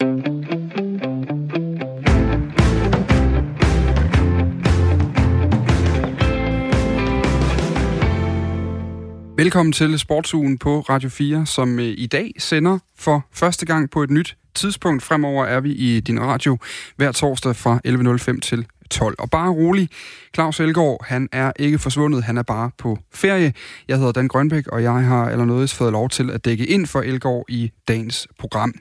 Velkommen til Sportsugen på Radio 4, som øh, i dag sender for første gang på et nyt tidspunkt. Fremover er vi i din radio hver torsdag fra 11.05 til 12. Og bare rolig, Claus Elgaard, han er ikke forsvundet, han er bare på ferie. Jeg hedder Dan Grønbæk, og jeg har allernådigst fået lov til at dække ind for Elgaard i dagens program.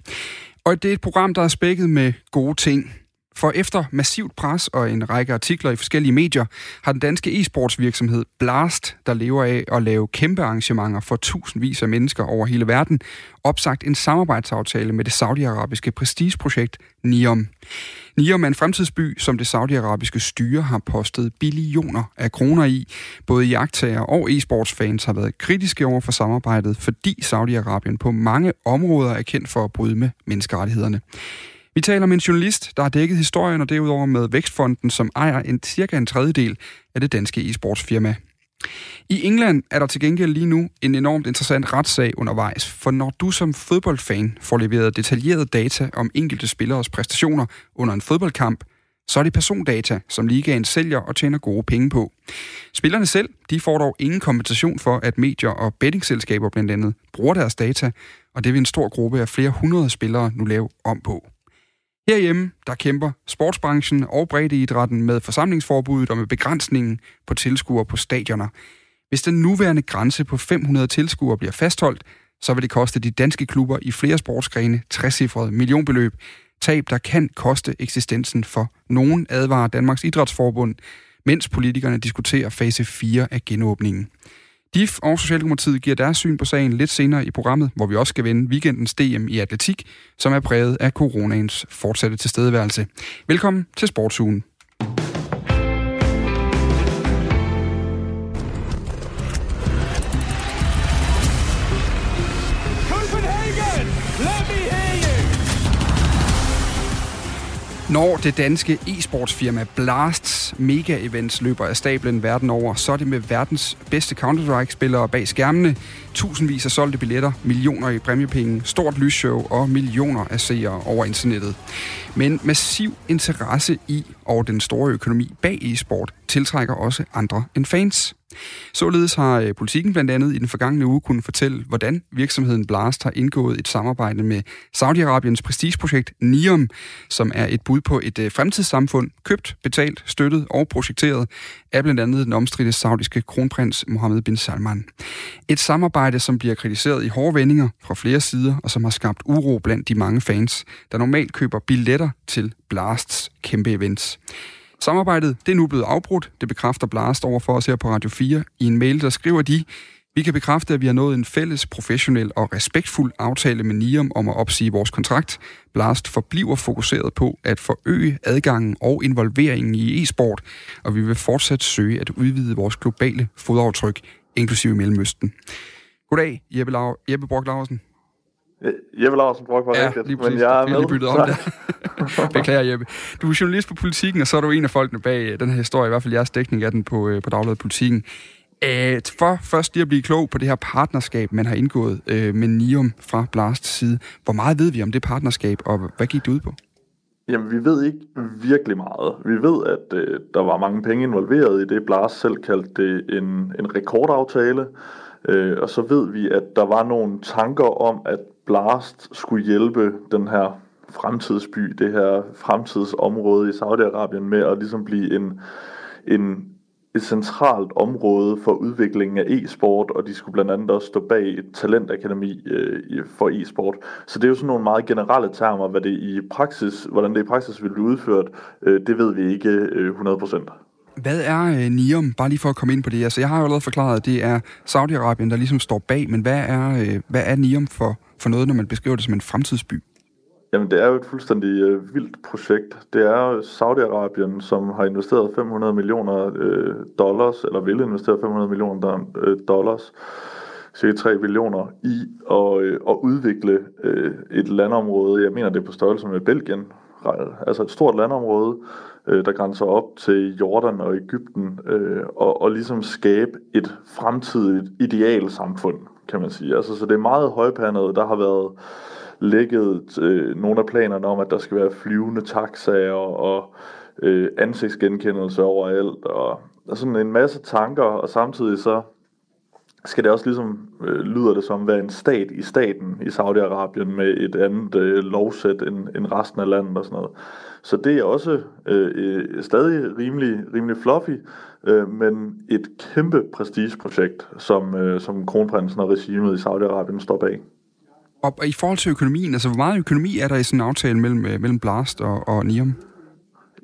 Og det er et program, der er spækket med gode ting. For efter massivt pres og en række artikler i forskellige medier, har den danske e-sportsvirksomhed Blast, der lever af at lave kæmpe arrangementer for tusindvis af mennesker over hele verden, opsagt en samarbejdsaftale med det saudiarabiske prestigeprojekt NIOM. NIOM er en fremtidsby, som det saudiarabiske styre har postet billioner af kroner i. Både jagttager og e-sportsfans har været kritiske over for samarbejdet, fordi Saudi-Arabien på mange områder er kendt for at bryde med menneskerettighederne. Vi taler med en journalist, der har dækket historien, og derudover med Vækstfonden, som ejer en cirka en tredjedel af det danske e-sportsfirma. I England er der til gengæld lige nu en enormt interessant retssag undervejs, for når du som fodboldfan får leveret detaljerede data om enkelte spilleres præstationer under en fodboldkamp, så er det persondata, som ligaen sælger og tjener gode penge på. Spillerne selv de får dog ingen kompensation for, at medier og bettingselskaber blandt andet bruger deres data, og det vil en stor gruppe af flere hundrede spillere nu lave om på. Herhjemme, der kæmper sportsbranchen og breddeidrætten med forsamlingsforbuddet og med begrænsningen på tilskuere på stadioner. Hvis den nuværende grænse på 500 tilskuere bliver fastholdt, så vil det koste de danske klubber i flere sportsgrene 60 millionbeløb. Tab, der kan koste eksistensen for nogen, advarer Danmarks Idrætsforbund, mens politikerne diskuterer fase 4 af genåbningen. DIF og Socialdemokratiet giver deres syn på sagen lidt senere i programmet, hvor vi også skal vende weekendens DM i atletik, som er præget af coronaens fortsatte tilstedeværelse. Velkommen til Sportsugen. Når det danske e-sportsfirma Blasts mega-events løber af stablen verden over, så er det med verdens bedste Counter-Strike-spillere bag skærmene, tusindvis af solgte billetter, millioner i præmiepenge, stort lysshow og millioner af seere over internettet. Men massiv interesse i og den store økonomi bag e-sport tiltrækker også andre end fans. Således har øh, politikken blandt andet i den forgangne uge kunnet fortælle, hvordan virksomheden Blast har indgået et samarbejde med Saudi-Arabiens prestigeprojekt NIOM, som er et bud på et øh, fremtidssamfund, købt, betalt, støttet og projekteret af blandt andet den omstridte saudiske kronprins Mohammed bin Salman. Et samarbejde, som bliver kritiseret i hårde vendinger fra flere sider, og som har skabt uro blandt de mange fans, der normalt køber billetter til Blasts kæmpe events. Samarbejdet det er nu blevet afbrudt. Det bekræfter Blast over for os her på Radio 4. I en mail, der skriver de, vi kan bekræfte, at vi har nået en fælles, professionel og respektfuld aftale med NIOM om at opsige vores kontrakt. Blast forbliver fokuseret på at forøge adgangen og involveringen i e-sport, og vi vil fortsat søge at udvide vores globale fodaftryk, inklusive Mellemøsten. Goddag, Jeppe, Lau- Jeppe Brock Larsen. Jeppe Larsen Brock var Ja, rigtigt, lige præcis. men jeg er har lige med. byttet om der. Beklager, Jeppe. Du er journalist på Politiken, og så er du en af folkene bag øh, den her historie, i hvert fald jeres dækning af den på, øh, på Dagbladet Politiken. Øh, for først lige at blive klog på det her partnerskab, man har indgået øh, med NIOM fra Blast side. Hvor meget ved vi om det partnerskab, og hvad gik det ud på? Jamen, vi ved ikke virkelig meget. Vi ved, at øh, der var mange penge involveret i det. Blast selv kaldte det en, en rekordaftale. Øh, og så ved vi, at der var nogle tanker om, at Blast skulle hjælpe den her fremtidsby, det her fremtidsområde i Saudi-Arabien med at ligesom blive en, en, et centralt område for udviklingen af e-sport, og de skulle blandt andet også stå bag et talentakademi øh, for e-sport. Så det er jo sådan nogle meget generelle termer, hvad det i praksis, hvordan det i praksis vil blive udført, øh, det ved vi ikke øh, 100%. Hvad er øh, NIOM? Bare lige for at komme ind på det. Altså, jeg har jo allerede forklaret, at det er Saudi-Arabien, der ligesom står bag, men hvad er, øh, hvad er NIOM for, for noget, når man beskriver det som en fremtidsby? Jamen, det er jo et fuldstændig øh, vildt projekt. Det er Saudi-Arabien, som har investeret 500 millioner øh, dollars, eller vil investere 500 millioner øh, dollars, cirka 3 billioner, i at, øh, at udvikle øh, et landområde. Jeg mener, det er på størrelse med Belgien. Altså et stort landområde, øh, der grænser op til Jordan og Ægypten, øh, og, og ligesom skabe et fremtidigt idealsamfund, kan man sige. Altså, så det er meget højpandet. Der har været lægget øh, nogle af planerne om, at der skal være flyvende taxaer og øh, ansigtsgenkendelse overalt, og, og sådan en masse tanker, og samtidig så skal det også ligesom, øh, lyder det som, være en stat i staten i Saudi-Arabien med et andet øh, lovsæt end, end resten af landet og sådan noget. Så det er også øh, øh, stadig rimelig, rimelig fluffy, øh, men et kæmpe prestigeprojekt, som, øh, som kronprinsen og regimet i Saudi-Arabien står bag. Og i forhold til økonomien, altså hvor meget økonomi er der i sådan en aftale mellem, øh, mellem Blast og, og Niam?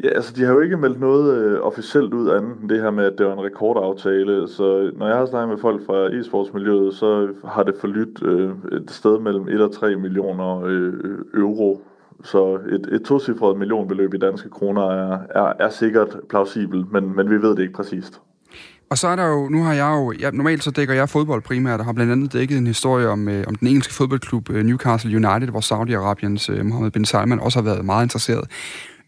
Ja, altså de har jo ikke meldt noget øh, officielt ud andet end det her med, at det var en rekordaftale. Så når jeg har snakket med folk fra e-sportsmiljøet, så har det forlydt øh, et sted mellem 1 og 3 millioner øh, euro. Så et, et tocifret millionbeløb i danske kroner er, er, er sikkert plausibelt, men, men vi ved det ikke præcist. Og så er der jo, nu har jeg jo, ja, normalt så dækker jeg fodbold primært, og har blandt andet dækket en historie om, øh, om den engelske fodboldklub øh, Newcastle United, hvor Saudi-Arabiens øh, Mohammed bin Salman også har været meget interesseret.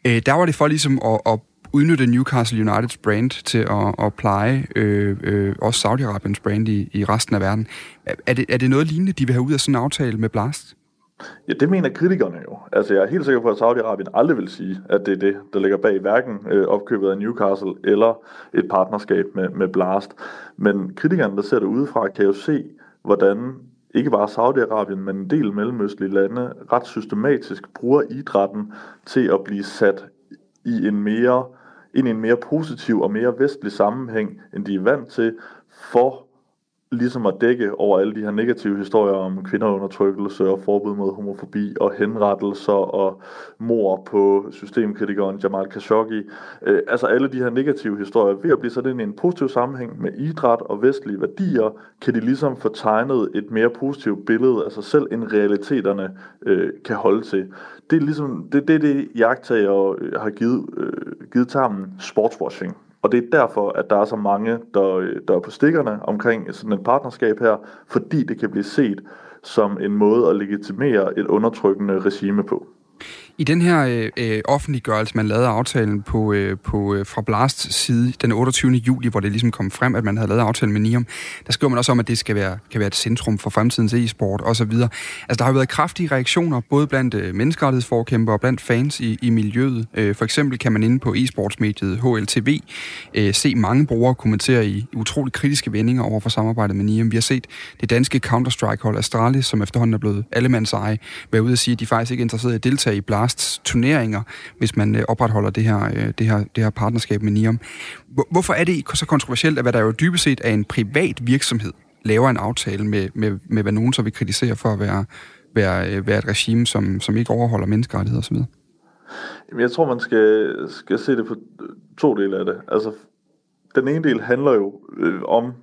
Øh, der var det for ligesom at, at udnytte Newcastle Uniteds brand til at, at pleje øh, øh, også Saudi-Arabiens brand i, i resten af verden. Er det, er det noget lignende, de vil have ud af sådan en aftale med Blast? Ja, det mener kritikerne jo. Altså, jeg er helt sikker på, at Saudi-Arabien aldrig vil sige, at det er det, der ligger bag hverken øh, opkøbet af Newcastle eller et partnerskab med, med Blast. Men kritikerne, der ser det udefra, kan jo se, hvordan ikke bare Saudi-Arabien, men en del mellemøstlige lande ret systematisk bruger idrætten til at blive sat i en mere, ind i en mere positiv og mere vestlig sammenhæng, end de er vant til, for ligesom at dække over alle de her negative historier om kvinderundertrykkelse og forbud mod homofobi og henrettelser og mor på systemkritikeren Jamal Khashoggi. Øh, altså alle de her negative historier, ved at blive sat ind i en positiv sammenhæng med idræt og vestlige værdier, kan de ligesom få tegnet et mere positivt billede af sig selv, end realiteterne øh, kan holde til. Det er ligesom det, det, det jagttager øh, har givet, øh, givet termen sportswashing. Og det er derfor, at der er så mange, der, der er på stikkerne omkring sådan et partnerskab her, fordi det kan blive set som en måde at legitimere et undertrykkende regime på. I den her øh, øh, offentliggørelse, man lavede aftalen på, øh, på, øh, fra Blasts side den 28. juli, hvor det ligesom kom frem, at man havde lavet aftalen med NIOM, der skriver man også om, at det skal være, kan være et centrum for fremtidens e-sport osv. Altså, der har jo været kraftige reaktioner, både blandt øh, menneskerettighedsforkæmpere og blandt fans i, i miljøet. Øh, for eksempel kan man inde på e-sportsmediet HLTV øh, se mange brugere kommentere i utrolig kritiske vendinger over for samarbejdet med NIOM. Vi har set det danske Counter-Strike-hold Astralis, som efterhånden er blevet allemands eje, være ude at sige, at de faktisk ikke er interesseret i at deltage i Blast Blasts turneringer, hvis man øh, opretholder det her, øh, det, her, det her partnerskab med NIOM. Hvorfor er det så kontroversielt, at hvad der jo dybest set er en privat virksomhed, laver en aftale med, med, med hvad nogen så vil kritisere for at være, være, øh, være et regime, som, som ikke overholder menneskerettigheder osv.? Jamen, jeg tror, man skal, skal se det på to dele af det. Altså, den ene del handler jo øh, om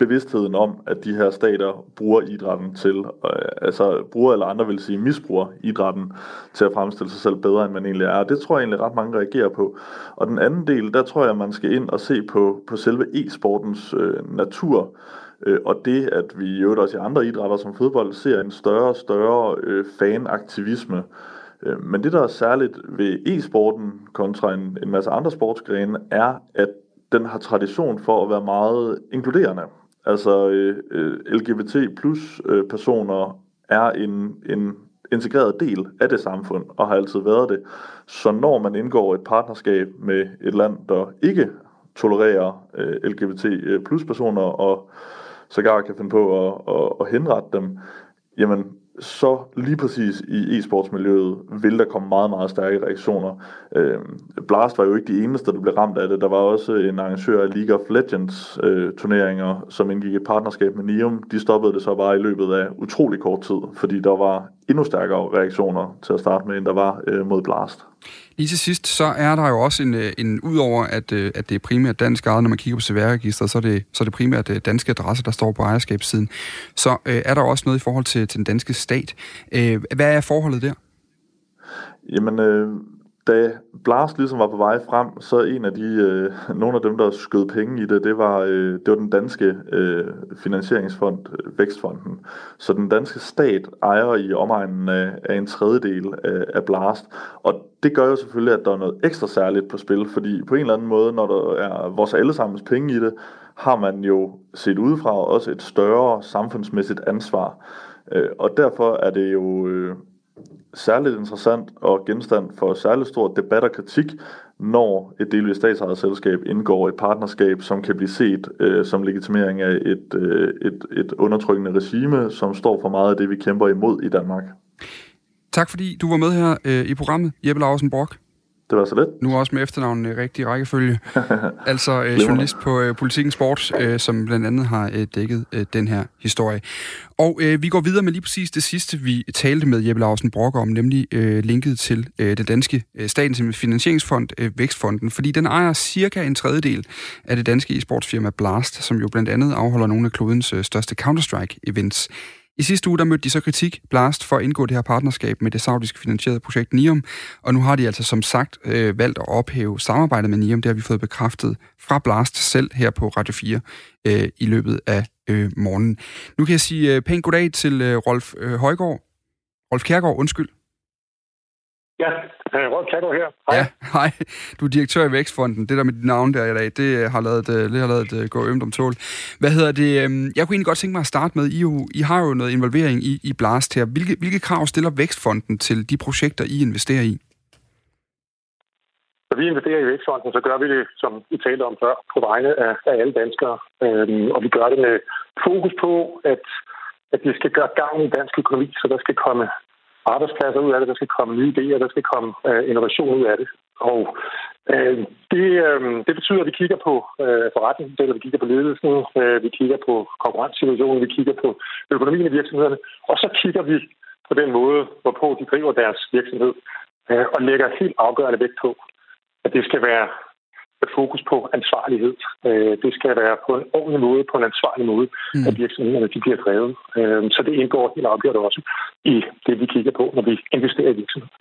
bevidstheden om, at de her stater bruger idrætten til, øh, altså bruger eller andre vil sige misbruger idrætten til at fremstille sig selv bedre, end man egentlig er. Det tror jeg egentlig ret mange reagerer på. Og den anden del, der tror jeg, man skal ind og se på, på selve e-sportens øh, natur, øh, og det, at vi i øvrigt også i andre idrætter som fodbold ser en større og større øh, fanaktivisme. Øh, men det, der er særligt ved e-sporten kontra en, en masse andre sportsgrene, er, at den har tradition for at være meget inkluderende. Altså øh, øh LGBT plus øh, personer er en, en integreret del af det samfund, og har altid været det. Så når man indgår et partnerskab med et land, der ikke tolererer øh, LGBT øh, plus personer, og sågar kan finde på at, at, at henrette dem, jamen så lige præcis i e-sportsmiljøet vil der komme meget, meget stærke reaktioner. Øh, Blast var jo ikke de eneste, der blev ramt af det. Der var også en arrangør af League of Legends øh, turneringer, som indgik et partnerskab med Nium. De stoppede det så bare i løbet af utrolig kort tid, fordi der var endnu stærkere reaktioner til at starte med, end der var øh, mod Blast. Lige til sidst, så er der jo også en, øh, en udover at, øh, at det er primært dansk ejet, når man kigger på CVR-registret, så er det, så er det primært øh, danske adresser, der står på ejerskabssiden. Så øh, er der også noget i forhold til, til den danske stat. Øh, hvad er forholdet der? Jamen, øh, da Blast ligesom var på vej frem, så en af de, øh, nogle af dem, der skød penge i det, det var, øh, det var den danske øh, finansieringsfond, øh, Vækstfonden. Så den danske stat ejer i omegnen af, af en tredjedel af, af Blast. Og det gør jo selvfølgelig, at der er noget ekstra særligt på spil, fordi på en eller anden måde, når der er vores allesammens penge i det, har man jo set udefra også et større samfundsmæssigt ansvar. Øh, og derfor er det jo... Øh, særligt interessant og genstand for særligt stor debat og kritik, når et delvis statsejet selskab indgår et partnerskab, som kan blive set øh, som legitimering af et, øh, et, et undertrykkende regime, som står for meget af det, vi kæmper imod i Danmark. Tak fordi du var med her øh, i programmet, Jeppe Larsen Brock. Det var så lidt. Nu også med efternavnen i rigtig rækkefølge. altså øh, journalist på øh, Politikken Sport, øh, som blandt andet har øh, dækket øh, den her historie. Og øh, vi går videre med lige præcis det sidste, vi talte med Jeppe Larsen Brock om, nemlig øh, linket til øh, den danske øh, statens finansieringsfond, øh, Vækstfonden, fordi den ejer cirka en tredjedel af det danske e-sportsfirma Blast, som jo blandt andet afholder nogle af klodens øh, største Counter-Strike-events. I sidste uge der mødte de så kritik, Blast, for at indgå det her partnerskab med det saudisk finansierede projekt NIOM, og nu har de altså som sagt øh, valgt at ophæve samarbejdet med NIOM. Det har vi fået bekræftet fra Blast selv her på Radio 4 øh, i løbet af øh, morgenen. Nu kan jeg sige øh, pænt goddag til øh, Rolf øh, Højgaard. Rolf Kærgaard, undskyld. Ja, øh, Rolf Kærgaard her. Hej. Ja, hej. Du er direktør i Vækstfonden. Det der med dit navn der i dag, det øh, har lavet, øh, det har lavet det gå ømt om tål. Hvad hedder det? Øhm, jeg kunne egentlig godt tænke mig at starte med, I, jo, I har jo noget involvering i, i Blast her. Hvilke, hvilke krav stiller Vækstfonden til de projekter, I investerer i? Når vi investerer i Vækstfonden, så gør vi det, som vi talte om før, på vegne af, af alle danskere. Øhm, og vi gør det med fokus på, at, at det skal gøre gang i dansk økonomi, så der skal komme arbejdspladser ud af det, der skal komme nye idéer, der skal komme øh, innovation ud af det. Og øh, det, øh, det betyder, at vi kigger på øh, forretningsmodeller, vi kigger på ledelsen, øh, vi kigger på konkurrencesituationen, vi kigger på økonomien i virksomhederne, og så kigger vi på den måde, hvorpå de driver deres virksomhed, øh, og lægger helt afgørende vægt på, at det skal være fokus på ansvarlighed. Øh, det skal være på en ordentlig måde, på en ansvarlig måde, mm. at virksomhederne de bliver drevet. Øh, så det indgår helt afgjort også i det, vi kigger på, når vi investerer i virksomheden.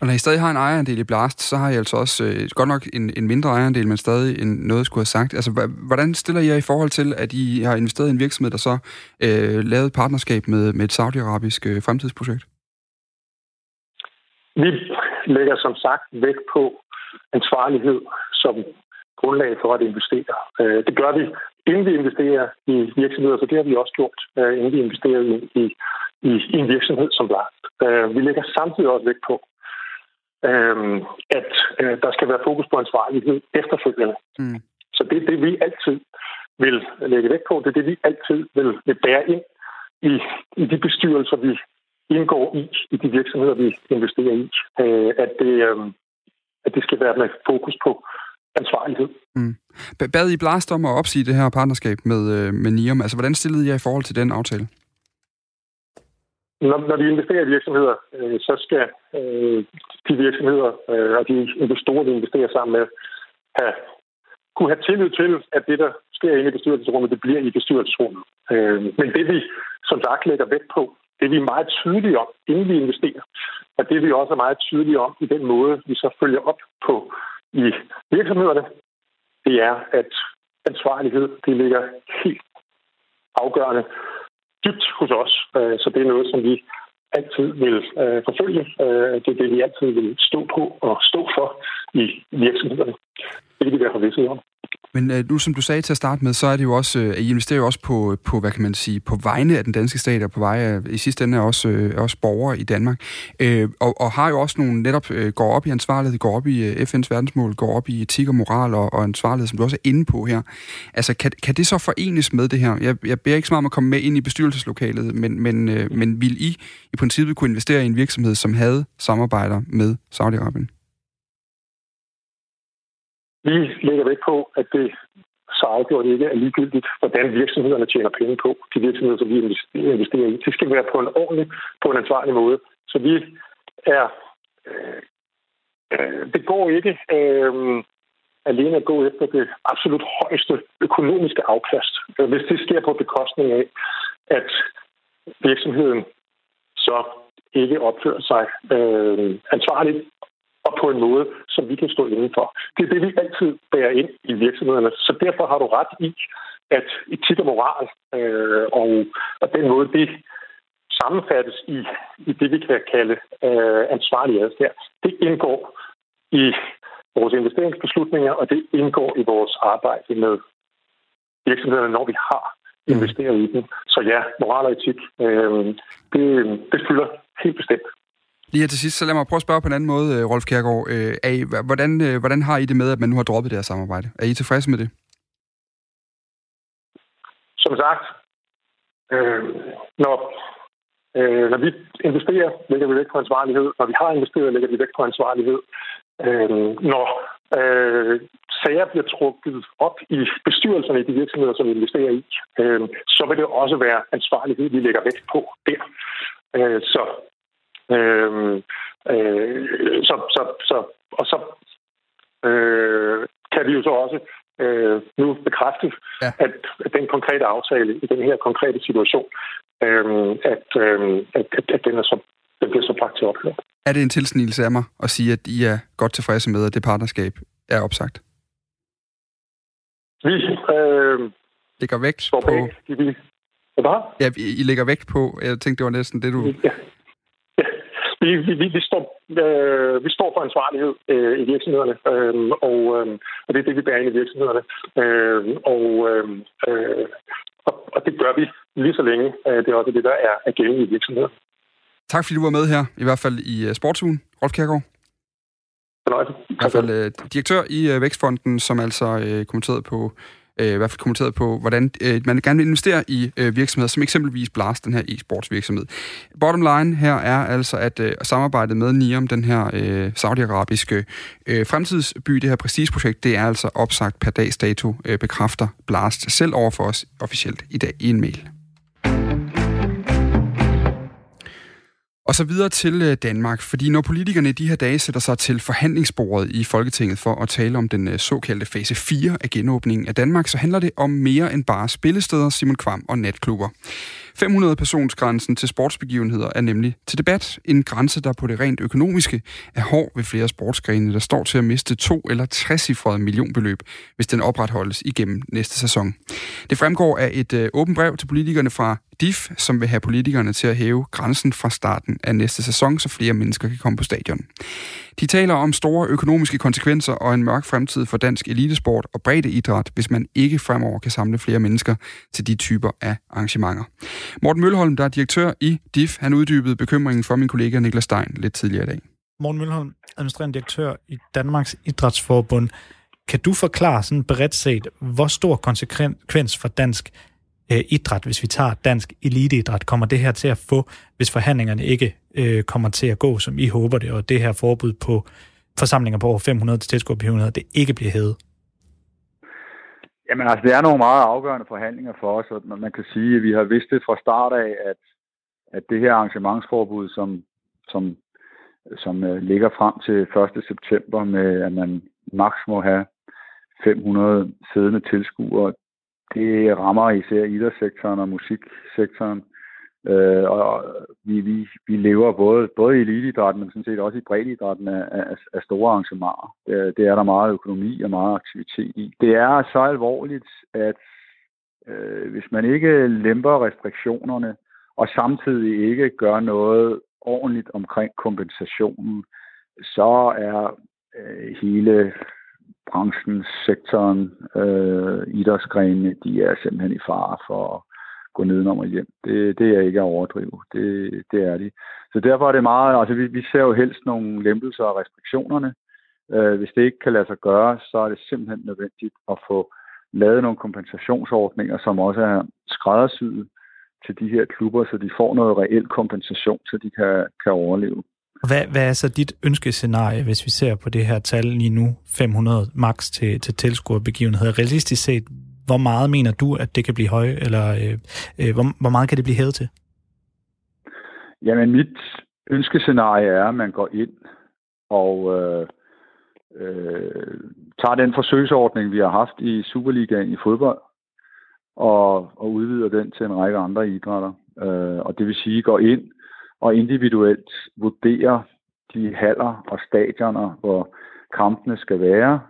Og når I stadig har en ejerandel i Blast, så har I altså også øh, godt nok en, en mindre ejerandel, men stadig en, noget, skulle have sagt. Altså, hvordan stiller I jer i forhold til, at I har investeret i en virksomhed, der så øh, lavet et partnerskab med, med et saudiarabisk øh, fremtidsprojekt? Vi lægger som sagt vægt på ansvarlighed som grundlag for at investere. Øh, det gør vi, inden vi investerer i virksomheder, så det har vi også gjort, øh, inden vi investerer i, i, i en virksomhed som Blast. Øh, vi lægger samtidig også vægt på, at der skal være fokus på ansvarlighed efterfølgende. Mm. Så det er det, vi altid vil lægge vægt på. Det er det, vi altid vil, vil bære ind i, i de bestyrelser, vi indgår i, i de virksomheder, vi investerer i. At det, at det skal være med fokus på ansvarlighed. Mm. Bad I Blast om at opsige det her partnerskab med, øh, med NIOM? Altså, hvordan stillede jeg i forhold til den aftale? Når, når vi investerer i virksomheder, øh, så skal øh, de virksomheder øh, og de investorer, vi investerer sammen med, have, kunne have tillid til, at det, der sker inde i bestyrelsesrummet, det bliver i bestyrelsesrummet. Øh, men det vi som sagt lægger vægt på, det vi er meget tydelige om, inden vi investerer, og det vi også er meget tydelige om i den måde, vi så følger op på i virksomhederne, det er, at ansvarlighed, det ligger helt afgørende dybt hos os. Øh, så det er noget, som vi altid vil øh, forfølge. Øh, det er det, vi altid vil stå på og stå for i virksomhederne. Det kan vi være forvisset om. Men øh, nu, som du sagde til at starte med, så er det jo også, øh, I investerer jo også på, på, hvad kan man sige, på vegne af den danske stat, og på vegne af, i sidste ende er også, øh, også borgere i Danmark. Øh, og, og har jo også nogle, netop øh, går op i ansvarlighed, går op i øh, FN's verdensmål, går op i etik og moral og, og ansvarlighed, som du også er inde på her. Altså, kan, kan det så forenes med det her? Jeg, jeg beder ikke så meget om at komme med ind i bestyrelseslokalet, men, men, øh, men vil I i princippet kunne investere i en virksomhed, som havde samarbejder med Saudi-Arabien? Vi lægger vægt på, at det så afgjort ikke er ligegyldigt, hvordan virksomhederne tjener penge på. De virksomheder, som vi investerer i, det skal være på en ordentlig, på en ansvarlig måde. Så vi er... Øh, øh, det går ikke øh, alene at gå efter det absolut højeste økonomiske afkast. Øh, hvis det sker på bekostning af, at virksomheden så ikke opfører sig øh, ansvarligt og på en måde, som vi kan stå indenfor. Det er det, vi altid bærer ind i virksomhederne. Så derfor har du ret i, at etik og moral øh, og, og den måde, det sammenfattes i, i det, vi kan kalde øh, ansvarlig adfærd, det indgår i vores investeringsbeslutninger, og det indgår i vores arbejde med virksomhederne, når vi har investeret i dem. Så ja, moral og etik, øh, det, det fylder helt bestemt. Lige her til sidst, så lad mig prøve at spørge på en anden måde, øh, Rolf Kjærgaard. Øh, er I, hvordan, øh, hvordan har I det med, at man nu har droppet det her samarbejde? Er I tilfredse med det? Som sagt, øh, når, øh, når vi investerer, lægger vi væk på ansvarlighed. Når vi har investeret, lægger vi væk på ansvarlighed. Øh, når øh, sager bliver trukket op i bestyrelserne i de virksomheder, som vi investerer i, øh, så vil det også være ansvarlighed, vi lægger vægt på der. Øh, så, øh, øh, så, så, så, og så øh, kan vi jo så også øh, nu bekræfte, ja. at, at den konkrete aftale i den her konkrete situation, øh, at, øh, at, at, at den er så den bliver så bragt til ophør. Er det en tilsnigelse af mig at sige, at I er godt tilfredse med, at det partnerskab er opsagt? Vi øh, lægger vægt på... Bag, vi? Ja, I lægger vægt på... Jeg tænkte, det var næsten det, du... Ja. Vi, vi, vi, vi, står, øh, vi står for ansvarlighed øh, i virksomhederne, øh, og, øh, og det er det, vi bærer ind i virksomhederne. Øh, og, øh, øh, og, og det gør vi lige så længe. Øh, det er også det, der er, er gældende i virksomhederne. Tak fordi du var med her, i hvert fald i uh, Sportsugen. Rolf Kjærgaard. I hvert fald uh, direktør i uh, Vækstfonden, som altså uh, kommenterede på øh, i hvert fald kommenteret på, hvordan øh, man gerne vil investere i øh, virksomheder, som eksempelvis Blast, den her e-sportsvirksomhed. Bottom line her er altså, at øh, samarbejdet med NIOM, den her øh, saudiarabiske øh, fremtidsby, det her prestigeprojekt, det er altså opsagt per dags dato, øh, bekræfter Blast selv over for os officielt i dag i en mail. Og så videre til øh, Danmark, fordi når politikerne de her dage sætter sig til forhandlingsbordet i Folketinget for at tale om den øh, såkaldte fase 4 af genåbningen af Danmark, så handler det om mere end bare spillesteder, Simon Kvam og natklubber. 500-personsgrænsen til sportsbegivenheder er nemlig til debat. En grænse, der på det rent økonomiske er hård ved flere sportsgrene, der står til at miste to eller trecifrede millionbeløb, hvis den opretholdes igennem næste sæson. Det fremgår af et øh, åbent brev til politikerne fra DIF, som vil have politikerne til at hæve grænsen fra starten af næste sæson, så flere mennesker kan komme på stadion. De taler om store økonomiske konsekvenser og en mørk fremtid for dansk elitesport og bredde idræt, hvis man ikke fremover kan samle flere mennesker til de typer af arrangementer. Morten Mølholm, der er direktør i DIF, han uddybede bekymringen for min kollega Niklas Stein lidt tidligere i dag. Morten Mølholm, administrerende direktør i Danmarks Idrætsforbund. Kan du forklare sådan bredt set, hvor stor konsekvens for dansk øh, idræt, hvis vi tager dansk eliteidræt, kommer det her til at få, hvis forhandlingerne ikke øh, kommer til at gå, som I håber det, og det her forbud på forsamlinger på over 500 til tilskuerbegivenheder, det ikke bliver hævet? Jamen altså, det er nogle meget afgørende forhandlinger for os, og man kan sige, at vi har vidst det fra start af, at, at det her arrangementsforbud, som, som, som uh, ligger frem til 1. september med, at man maks må have 500 siddende tilskuere, det rammer især idrætssektoren og musiksektoren. Øh, og vi, vi, vi lever både, både i eliteidrætten, men sådan set også i breddeidrætten af, af, af store arrangementer. Det, det er der meget økonomi og meget aktivitet i. Det er så alvorligt, at øh, hvis man ikke lemper restriktionerne, og samtidig ikke gør noget ordentligt omkring kompensationen, så er øh, hele branchen, sektoren, øh, idrætsgrenene, de er simpelthen i fare for at gå nedenom og hjem. Det, det er ikke at overdrive. Det, det er de. Så derfor er det meget, altså vi, vi ser jo helst nogle lempelser af restriktionerne. Øh, hvis det ikke kan lade sig gøre, så er det simpelthen nødvendigt at få lavet nogle kompensationsordninger, som også er skræddersyet til de her klubber, så de får noget reelt kompensation, så de kan, kan overleve. Hvad, hvad er så dit ønskescenarie, hvis vi ser på det her tal lige nu, 500 max til, til tilskuerbegivenheder? Realistisk set, hvor meget mener du, at det kan blive højt, eller øh, øh, hvor, hvor meget kan det blive hævet til? Jamen, mit ønskescenarie er, at man går ind og øh, øh, tager den forsøgsordning, vi har haft i Superligaen i fodbold, og, og udvider den til en række andre idrætter. Øh, og det vil sige, går ind og individuelt vurdere de haller og stadioner, hvor kampene skal være,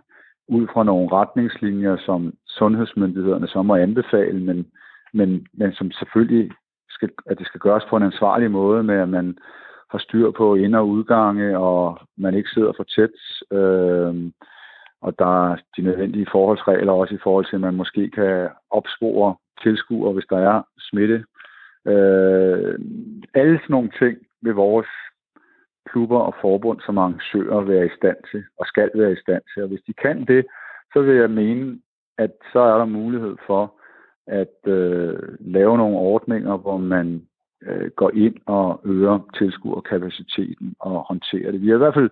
ud fra nogle retningslinjer, som sundhedsmyndighederne så må anbefale, men, men, men som selvfølgelig skal, at det skal gøres på en ansvarlig måde med, at man har styr på ind- og udgange, og man ikke sidder for tæt. Øh, og der er de nødvendige forholdsregler også i forhold til, at man måske kan opspore tilskuere, hvis der er smitte. Øh, alle sådan nogle ting vil vores klubber og forbund som arrangører være i stand til, og skal være i stand til. Og hvis de kan det, så vil jeg mene, at så er der mulighed for at øh, lave nogle ordninger, hvor man øh, går ind og øger tilskuerkapaciteten og håndterer det. Vi har i hvert fald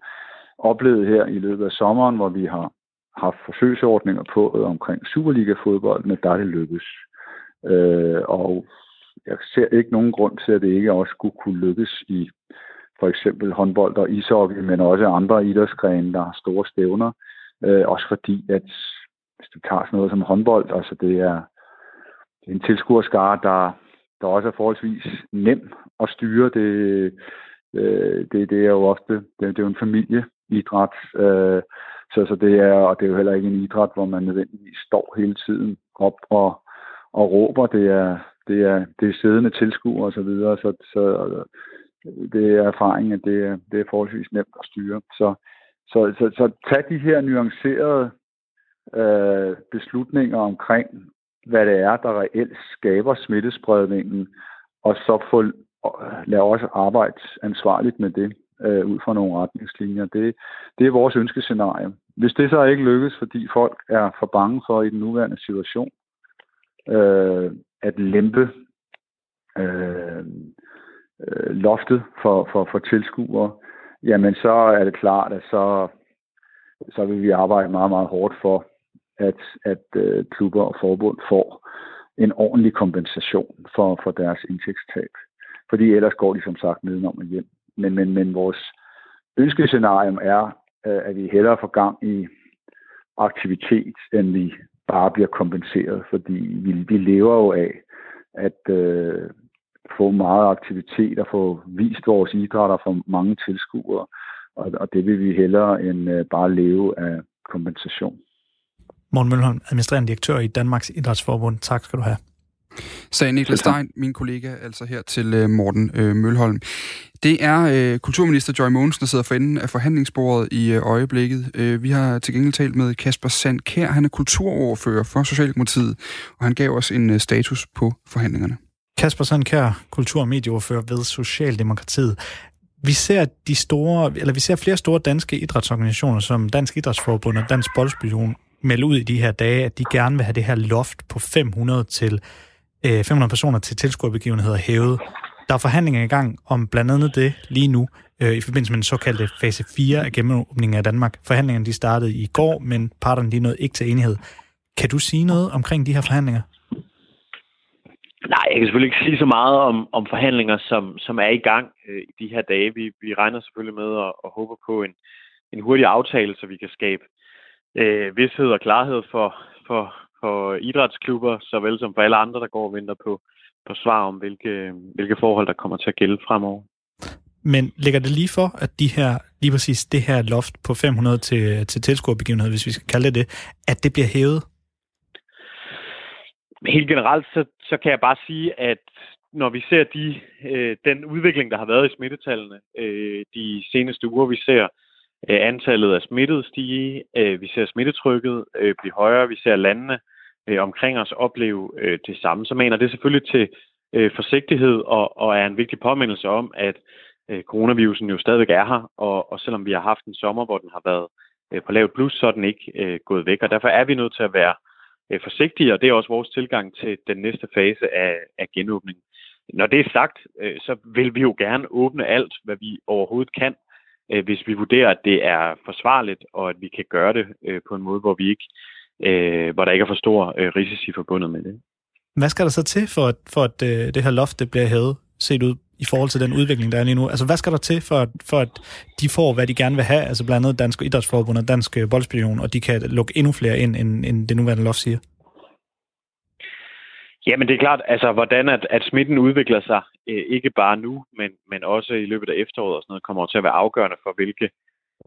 oplevet her i løbet af sommeren, hvor vi har haft forsøgsordninger på øh, omkring Superliga-fodbold, men der er det lykkes. Øh, og jeg ser ikke nogen grund til, at det ikke også skulle kunne lykkes i for eksempel håndbold og ishockey, men også andre idrætsgrene, der har store stævner. Øh, også fordi, at hvis du tager sådan noget som håndbold, altså det er, det er en tilskuerskare, der, der også er forholdsvis nem at styre. Det, øh, det, det er jo ofte det, det er jo en familieidræt, øh, så, så det er, og det er jo heller ikke en idræt, hvor man nødvendigvis står hele tiden op og, og råber. Det er, det er, det er siddende tilskuere og så videre, så, så det er erfaringen, at det er, det er forholdsvis nemt at styre. Så, så, så, så tag de her nuancerede øh, beslutninger omkring, hvad det er, der reelt skaber smittespredningen, og så få, lad os arbejde ansvarligt med det øh, ud fra nogle retningslinjer. Det, det er vores ønskescenarie. Hvis det så ikke lykkes, fordi folk er for bange for i den nuværende situation øh, at lempe øh, øh, loftet for, for, for tilskuere, jamen så er det klart, at så, så vil vi arbejde meget, meget hårdt for, at, at øh, klubber og forbund får en ordentlig kompensation for, for deres indtægtstab. Fordi ellers går de som sagt nedenom og hjem. Men, men, men vores ønskescenarium er, øh, at vi hellere får gang i aktivitet, end vi bare bliver kompenseret, fordi vi, vi lever jo af at øh, få meget aktivitet og få vist vores idrætter for mange tilskuere, og, og det vil vi hellere end øh, bare leve af kompensation. Morten Mølholm, administrerende direktør i Danmarks Idrætsforbund. Tak skal du have. Sagde Niklas Stein, min kollega, altså her til øh, Morten øh, Mølholm. Det er øh, kulturminister Joy Mogensen, der sidder for enden af forhandlingsbordet i øh, øjeblikket. Øh, vi har til gengæld talt med Kasper Sandkær. Han er kulturoverfører for Socialdemokratiet, og han gav os en øh, status på forhandlingerne. Kasper Sandkær, kultur- og medieoverfører ved Socialdemokratiet. Vi ser de store, eller vi ser flere store danske idrætsorganisationer, som Dansk Idrætsforbund og Dansk Boldspillon, melde ud i de her dage, at de gerne vil have det her loft på 500 til Øh, 500 personer til tilskuerbegivenheder hævet. Der er forhandlinger i gang om blandt andet det lige nu, øh, i forbindelse med den såkaldte fase 4 af gennemåbningen af Danmark. Forhandlingerne de startede i går, men parterne de nåede ikke til enighed. Kan du sige noget omkring de her forhandlinger? Nej, jeg kan selvfølgelig ikke sige så meget om, om forhandlinger, som, som er i gang øh, i de her dage. Vi, vi regner selvfølgelig med og, og håber på en, en hurtig aftale, så vi kan skabe øh, vidshed og klarhed for, for, for idrætsklubber, såvel som for alle andre, der går og venter på, på svar om, hvilke, hvilke forhold, der kommer til at gælde fremover. Men ligger det lige for, at de her, lige præcis det her loft på 500 til, til tilskuerbegivenhed, hvis vi skal kalde det det, at det bliver hævet? Helt generelt, så, så kan jeg bare sige, at når vi ser de, øh, den udvikling, der har været i smittetallene øh, de seneste uger, vi ser øh, antallet af smittede stige, øh, vi ser smittetrykket øh, blive højere, vi ser landene øh, omkring os opleve øh, det samme, så mener det selvfølgelig til øh, forsigtighed og, og er en vigtig påmindelse om, at øh, coronavirusen jo stadigvæk er her, og, og selvom vi har haft en sommer, hvor den har været øh, på lavt plus, så er den ikke øh, gået væk, og derfor er vi nødt til at være øh, forsigtige, og det er også vores tilgang til den næste fase af, af genåbningen. Når det er sagt, øh, så vil vi jo gerne åbne alt, hvad vi overhovedet kan, øh, hvis vi vurderer, at det er forsvarligt, og at vi kan gøre det øh, på en måde, hvor vi ikke, øh, hvor der ikke er for stor øh, risici forbundet med det. Hvad skal der så til, for at, for at øh, det her loft det bliver hævet, set ud i forhold til den udvikling, der er lige nu? Altså, hvad skal der til, for at, for at de får, hvad de gerne vil have? Altså, blandt andet Dansk Idrætsforbund og Dansk Boldspillon, og de kan lukke endnu flere ind, end, end det nuværende loft siger? Jamen det er klart, altså hvordan at, at smitten udvikler sig, øh, ikke bare nu, men, men også i løbet af efteråret og sådan noget, kommer til at være afgørende for, hvilke,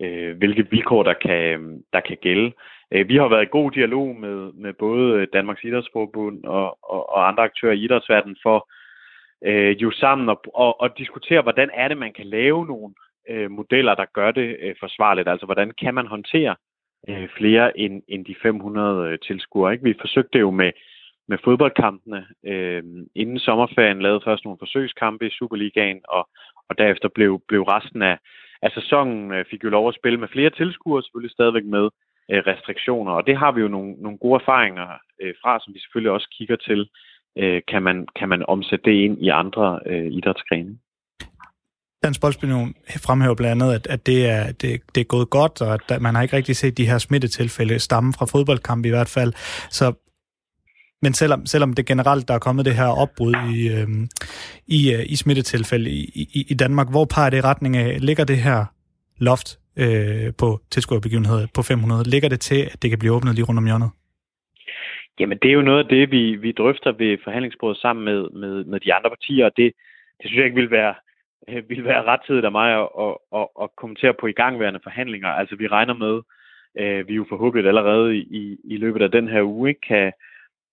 øh, hvilke vilkår, der kan, der kan gælde. Øh, vi har været i god dialog med, med både Danmarks Idrætsforbund og, og, og andre aktører i idrætsverdenen for øh, jo sammen og, og, og diskutere, hvordan er det, man kan lave nogle øh, modeller, der gør det øh, forsvarligt. Altså hvordan kan man håndtere øh, flere end, end de 500 øh, tilskuere. Ikke? Vi forsøgte jo med med fodboldkampene. Øh, inden sommerferien lavede først nogle forsøgskampe i Superligaen, og, og derefter blev, blev resten af, af sæsonen øh, fik jo lov at spille med flere tilskuere, selvfølgelig stadigvæk med øh, restriktioner. Og det har vi jo nogle, nogle gode erfaringer øh, fra, som vi selvfølgelig også kigger til, øh, kan, man, kan man omsætte det ind i andre øh, idrætsgrene. Dansk Boldspillion fremhæver blandt andet, at, at det, er, det, det er gået godt, og at man har ikke rigtig set de her smittetilfælde stamme fra fodboldkampe i hvert fald. Så men selvom, selvom det generelt, der er kommet det her opbrud i, øh, i, øh, i smittetilfælde i, i, i Danmark, hvor peger det i retning af, ligger det her loft øh, på tilskuerbegivenheder på 500, ligger det til, at det kan blive åbnet lige rundt om hjørnet? Jamen, det er jo noget af det, vi, vi drøfter ved forhandlingsbordet sammen med, med, med de andre partier, og det, det synes jeg ikke vil være, øh, vil være rettidigt af mig at, at, at, at kommentere på igangværende forhandlinger. Altså, vi regner med, øh, vi jo forhåbentlig allerede i, i løbet af den her uge ikke, kan,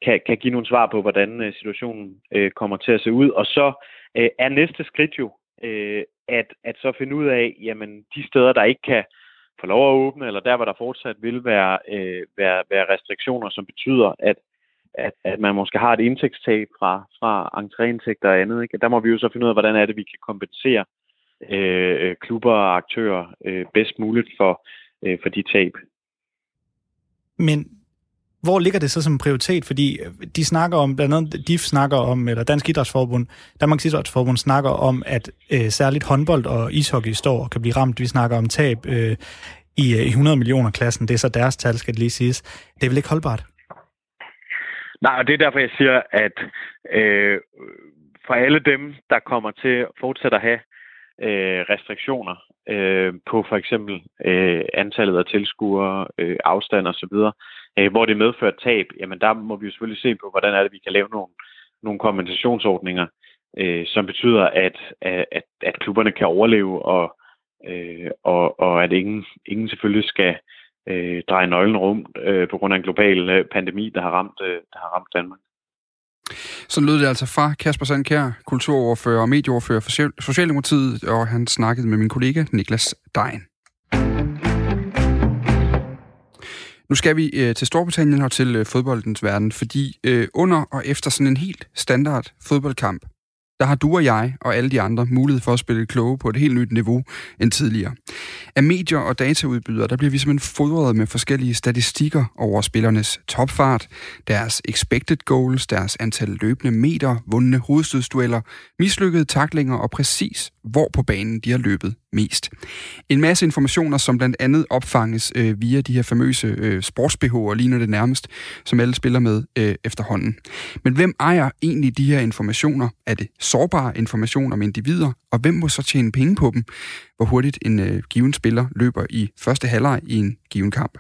kan, kan give nogle svar på, hvordan øh, situationen øh, kommer til at se ud. Og så øh, er næste skridt jo øh, at, at så finde ud af, jamen de steder, der ikke kan få lov at åbne, eller der, hvor der fortsat vil være, øh, være, være restriktioner, som betyder, at, at, at man måske har et indtægtstab fra, fra entréindtægter og andet. Ikke? Der må vi jo så finde ud af, hvordan er det, vi kan kompensere øh, klubber og aktører øh, bedst muligt for, øh, for de tab. Men hvor ligger det så som prioritet? Fordi øh, de snakker om, blandt andet DIF snakker om, eller Dansk Idrætsforbund, Danmarks Idrætsforbund snakker om, at øh, særligt håndbold og ishockey står og kan blive ramt. Vi snakker om tab øh, i, øh, i 100 millioner klassen. Det er så deres tal, skal det lige siges. Det er vel ikke holdbart? Nej, og det er derfor, jeg siger, at øh, for alle dem, der kommer til at fortsætte at have øh, restriktioner øh, på for eksempel øh, antallet af tilskuere, øh, afstand og så videre, øh, hvor det medfører tab, jamen der må vi jo selvfølgelig se på, hvordan er det, vi kan lave nogle, nogle kompensationsordninger, øh, som betyder, at, at, at klubberne kan overleve, og, øh, og, og at ingen, ingen selvfølgelig skal øh, dreje nøglen rundt øh, på grund af en global øh, pandemi, der har ramt, øh, der har ramt Danmark. Så lød det altså fra Kasper Sandkær, kulturordfører og medieordfører for Socialdemokratiet, og han snakkede med min kollega Niklas Dein. Nu skal vi øh, til Storbritannien og til øh, fodboldens verden, fordi øh, under og efter sådan en helt standard fodboldkamp, der har du og jeg og alle de andre mulighed for at spille kloge på et helt nyt niveau end tidligere. Af medier og dataudbydere, der bliver vi simpelthen fodret med forskellige statistikker over spillernes topfart, deres expected goals, deres antal løbende meter, vundne hovedstødsdueller, mislykkede taklinger og præcis hvor på banen de har løbet mest. En masse informationer, som blandt andet opfanges øh, via de her famøse øh, sportsbehover, ligner det nærmest, som alle spiller med øh, efterhånden. Men hvem ejer egentlig de her informationer? Er det sårbare informationer om individer? Og hvem må så tjene penge på dem? Hvor hurtigt en øh, given spiller løber i første halvleg i en given kamp?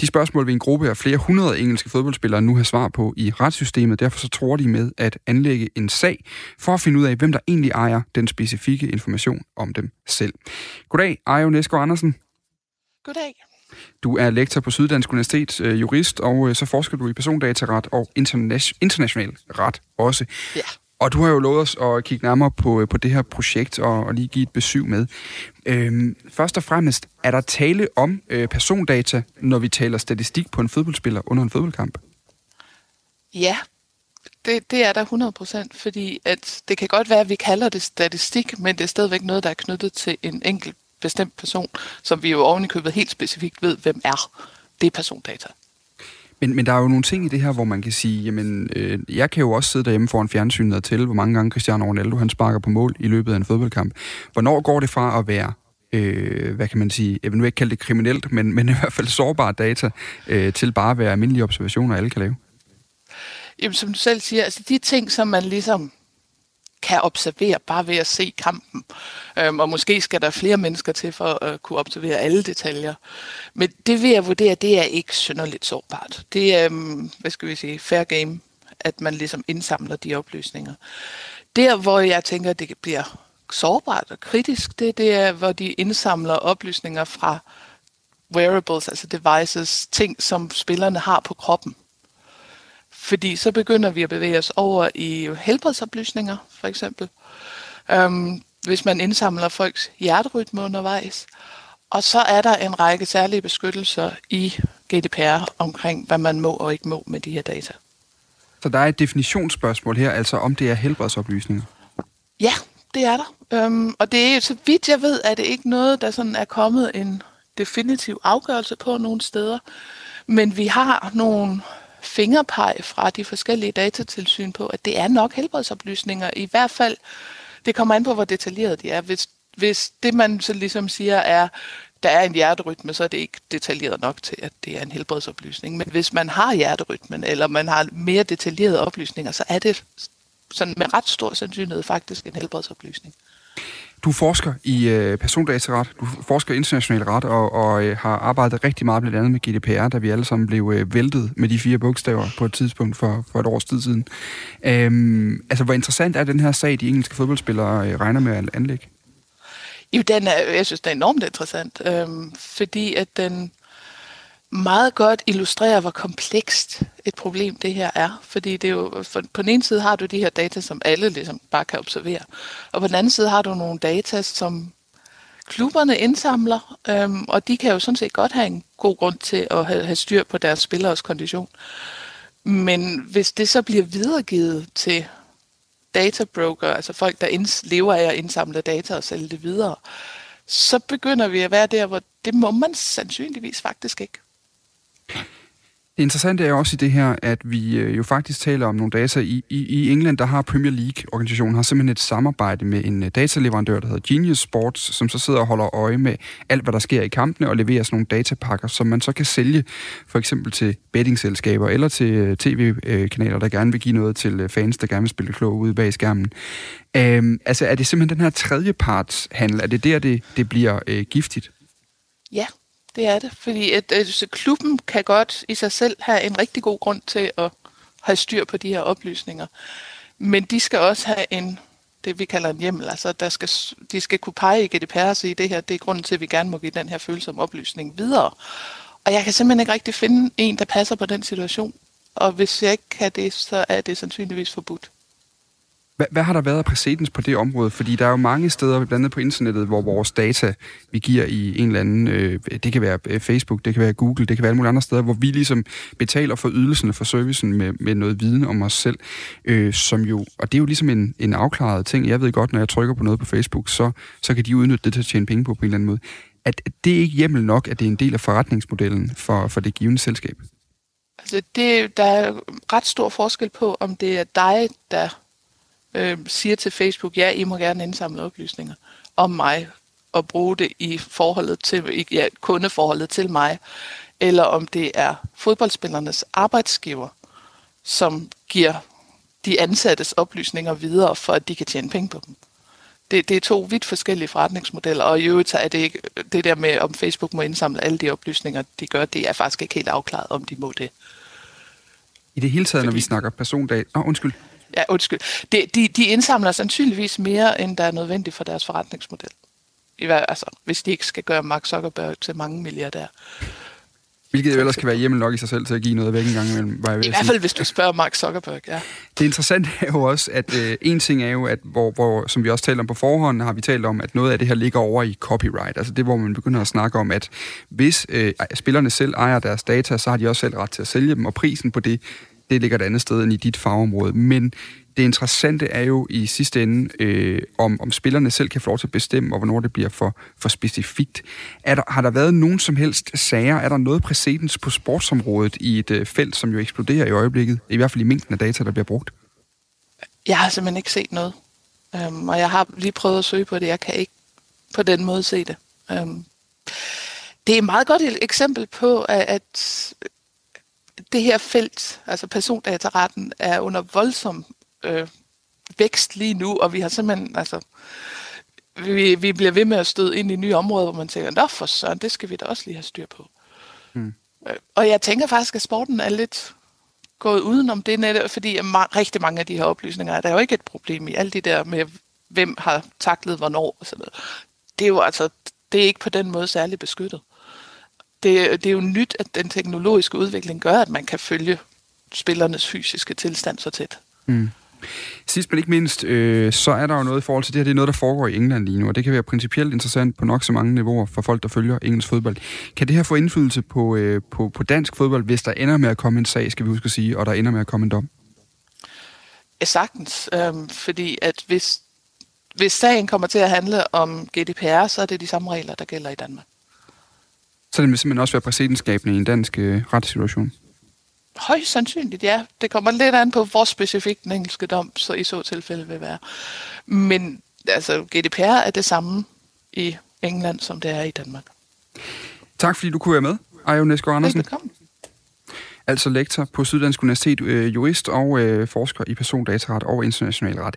De spørgsmål vil en gruppe af flere hundrede engelske fodboldspillere nu have svar på i retssystemet. Derfor så tror de med at anlægge en sag for at finde ud af, hvem der egentlig ejer den specifikke information om dem selv. Goddag, Ajo Næsgaard Andersen. Goddag. Du er lektor på Syddansk Universitet, øh, jurist, og øh, så forsker du i persondataret og international ret også. Ja. Og du har jo lovet os at kigge nærmere på, øh, på det her projekt og, og lige give et besøg med. Øhm, først og fremmest, er der tale om øh, persondata, når vi taler statistik på en fodboldspiller under en fodboldkamp? Ja, det, det er der 100 procent, fordi at det kan godt være, at vi kalder det statistik, men det er stadigvæk noget, der er knyttet til en enkelt bestemt person, som vi jo ovenikøbet helt specifikt ved, hvem er. Det er persondata. Men, men der er jo nogle ting i det her, hvor man kan sige, jamen, øh, jeg kan jo også sidde derhjemme foran fjernsynet og tælle, hvor mange gange Cristiano Ronaldo han sparker på mål i løbet af en fodboldkamp. Hvornår går det fra at være øh, hvad kan man sige, jeg vil nu ikke kalde det kriminelt, men, men i hvert fald sårbare data, øh, til bare at være almindelige observationer, alle kan lave? Jamen, som du selv siger, altså de ting, som man ligesom kan observere bare ved at se kampen. Øhm, og måske skal der flere mennesker til for at øh, kunne observere alle detaljer. Men det vil jeg vurdere, det er ikke synderligt sårbart. Det er, øhm, hvad skal vi sige, fair game, at man ligesom indsamler de oplysninger. Der, hvor jeg tænker, det bliver sårbart og kritisk, det, det er, hvor de indsamler oplysninger fra wearables, altså devices, ting, som spillerne har på kroppen. Fordi så begynder vi at bevæge os over i helbredsoplysninger, for eksempel. Um, hvis man indsamler folks hjerterytme undervejs. Og så er der en række særlige beskyttelser i GDPR omkring, hvad man må og ikke må med de her data. Så der er et definitionsspørgsmål her, altså om det er helbredsoplysninger? Ja, det er der. Øhm, og det er, så vidt jeg ved, er det ikke noget, der sådan er kommet en definitiv afgørelse på nogle steder. Men vi har nogle fingerpeg fra de forskellige datatilsyn på, at det er nok helbredsoplysninger. I hvert fald, det kommer an på, hvor detaljeret de er. Hvis, hvis det, man så ligesom siger, er, der er en hjerterytme, så er det ikke detaljeret nok til, at det er en helbredsoplysning. Men hvis man har hjerterytmen, eller man har mere detaljerede oplysninger, så er det sådan med ret stor sandsynlighed faktisk en helbredsoplysning. Du forsker i øh, persondataret, du forsker i international ret, og, og øh, har arbejdet rigtig meget blandt andet med GDPR, da vi alle sammen blev øh, væltet med de fire bogstaver på et tidspunkt for, for et års tid siden. Øhm, altså, hvor interessant er den her sag, de engelske fodboldspillere øh, regner med at anlægge? Jo, den er, jeg synes, den er enormt interessant, øhm, fordi at den meget godt illustrerer, hvor komplekst et problem det her er. Fordi det er jo, for, på den ene side har du de her data, som alle ligesom bare kan observere. Og på den anden side har du nogle data, som klubberne indsamler, øhm, og de kan jo sådan set godt have en god grund til at have, have styr på deres spilleres kondition. Men hvis det så bliver videregivet til databroker, altså folk, der inds- lever af at indsamle data og sælge det videre, så begynder vi at være der, hvor det må man sandsynligvis faktisk ikke. Det interessante er også i det her, at vi øh, jo faktisk taler om nogle data. I, i, i England, der har Premier League-organisationen har simpelthen et samarbejde med en øh, dataleverandør, der hedder Genius Sports, som så sidder og holder øje med alt, hvad der sker i kampene, og leverer sådan nogle datapakker, som man så kan sælge for eksempel til bettingselskaber eller til øh, tv-kanaler, der gerne vil give noget til fans, der gerne vil spille klog ude bag skærmen. Øhm, altså, er det simpelthen den her tredjepartshandel, er det der, det, det bliver øh, giftigt? Ja, det er det. Fordi at, øh, at klubben kan godt i sig selv have en rigtig god grund til at have styr på de her oplysninger. Men de skal også have en, det vi kalder en hjemmel. Altså, der skal, de skal kunne pege i GDPR og sige, det her det er grunden til, at vi gerne må give den her følsomme oplysning videre. Og jeg kan simpelthen ikke rigtig finde en, der passer på den situation. Og hvis jeg ikke kan det, så er det sandsynligvis forbudt. Hvad, hvad har der været af præcedens på det område? Fordi der er jo mange steder, blandt andet på internettet, hvor vores data, vi giver i en eller anden, øh, det kan være øh, Facebook, det kan være Google, det kan være alle mulige andre steder, hvor vi ligesom betaler for ydelsen for servicen med, med noget viden om os selv, øh, som jo, og det er jo ligesom en, en afklaret ting. Jeg ved godt, når jeg trykker på noget på Facebook, så, så kan de udnytte det til at tjene penge på på en eller anden måde. At det er ikke hjemmel nok, at det er en del af forretningsmodellen for, for det givende selskab? Altså, det, der er ret stor forskel på, om det er dig, der øh, siger til Facebook, ja, I må gerne indsamle oplysninger om mig, og bruge det i forholdet til, ja, kundeforholdet til mig, eller om det er fodboldspillernes arbejdsgiver, som giver de ansattes oplysninger videre, for at de kan tjene penge på dem. Det, det er to vidt forskellige forretningsmodeller, og i øvrigt er det ikke det der med, om Facebook må indsamle alle de oplysninger, de gør, det er faktisk ikke helt afklaret, om de må det. I det hele taget, Fordi... når vi snakker persondata... Åh, oh, undskyld. Ja, undskyld. De, de, de indsamler sandsynligvis mere, end der er nødvendigt for deres forretningsmodel. I hver, altså, hvis de ikke skal gøre Mark Zuckerberg til mange milliardær. Hvilket jo ellers kan være hjemme nok i sig selv til at give noget væk en gang imellem. Var jeg I hvert fald, hvis du spørger Mark Zuckerberg, ja. Det interessante er jo også, at øh, en ting er jo, at hvor, hvor, som vi også talte om på forhånd, har vi talt om, at noget af det her ligger over i copyright. Altså det, hvor man begynder at snakke om, at hvis øh, spillerne selv ejer deres data, så har de også selv ret til at sælge dem, og prisen på det, det ligger et andet sted end i dit fagområde. Men det interessante er jo i sidste ende, øh, om, om spillerne selv kan få lov til at bestemme, og hvornår det bliver for, for specifikt. Er der, har der været nogen som helst sager? Er der noget præcedens på sportsområdet i et øh, felt, som jo eksploderer i øjeblikket? I hvert fald i mængden af data, der bliver brugt. Jeg har simpelthen ikke set noget. Øhm, og jeg har lige prøvet at søge på det. Jeg kan ikke på den måde se det. Øhm, det er et meget godt eksempel på, at, at det her felt, altså persondataretten, er under voldsom øh, vækst lige nu, og vi har simpelthen, altså, vi, vi bliver ved med at støde ind i nye områder, hvor man tænker, nå for søren, det skal vi da også lige have styr på. Mm. Øh, og jeg tænker faktisk, at sporten er lidt gået udenom det net, fordi rigtig mange af de her oplysninger, der er jo ikke et problem i alt det der med, hvem har taklet hvornår og sådan noget. Det er jo altså, det er ikke på den måde særlig beskyttet. Det, det er jo nyt, at den teknologiske udvikling gør, at man kan følge spillernes fysiske tilstand så tæt. Mm. Sidst men ikke mindst, øh, så er der jo noget i forhold til det her. Det er noget, der foregår i England lige nu, og det kan være principielt interessant på nok så mange niveauer for folk, der følger engelsk fodbold. Kan det her få indflydelse på, øh, på, på dansk fodbold, hvis der ender med at komme en sag, skal vi huske at sige, og der ender med at komme en dom? Ja, sagtens. Øhm, fordi at hvis hvis sagen kommer til at handle om GDPR, så er det de samme regler, der gælder i Danmark. Så det vil simpelthen også være præcedensskabende i en dansk øh, retssituation? Højst sandsynligt, ja. Det kommer lidt an på, hvor specifikt den engelske dom så i så tilfælde vil være. Men altså, GDPR er det samme i England, som det er i Danmark. Tak fordi du kunne være med, Ajo Næsgaard Andersen. Velkommen. Altså lektor på Syddansk Universitet, øh, jurist og øh, forsker i persondataret og international ret.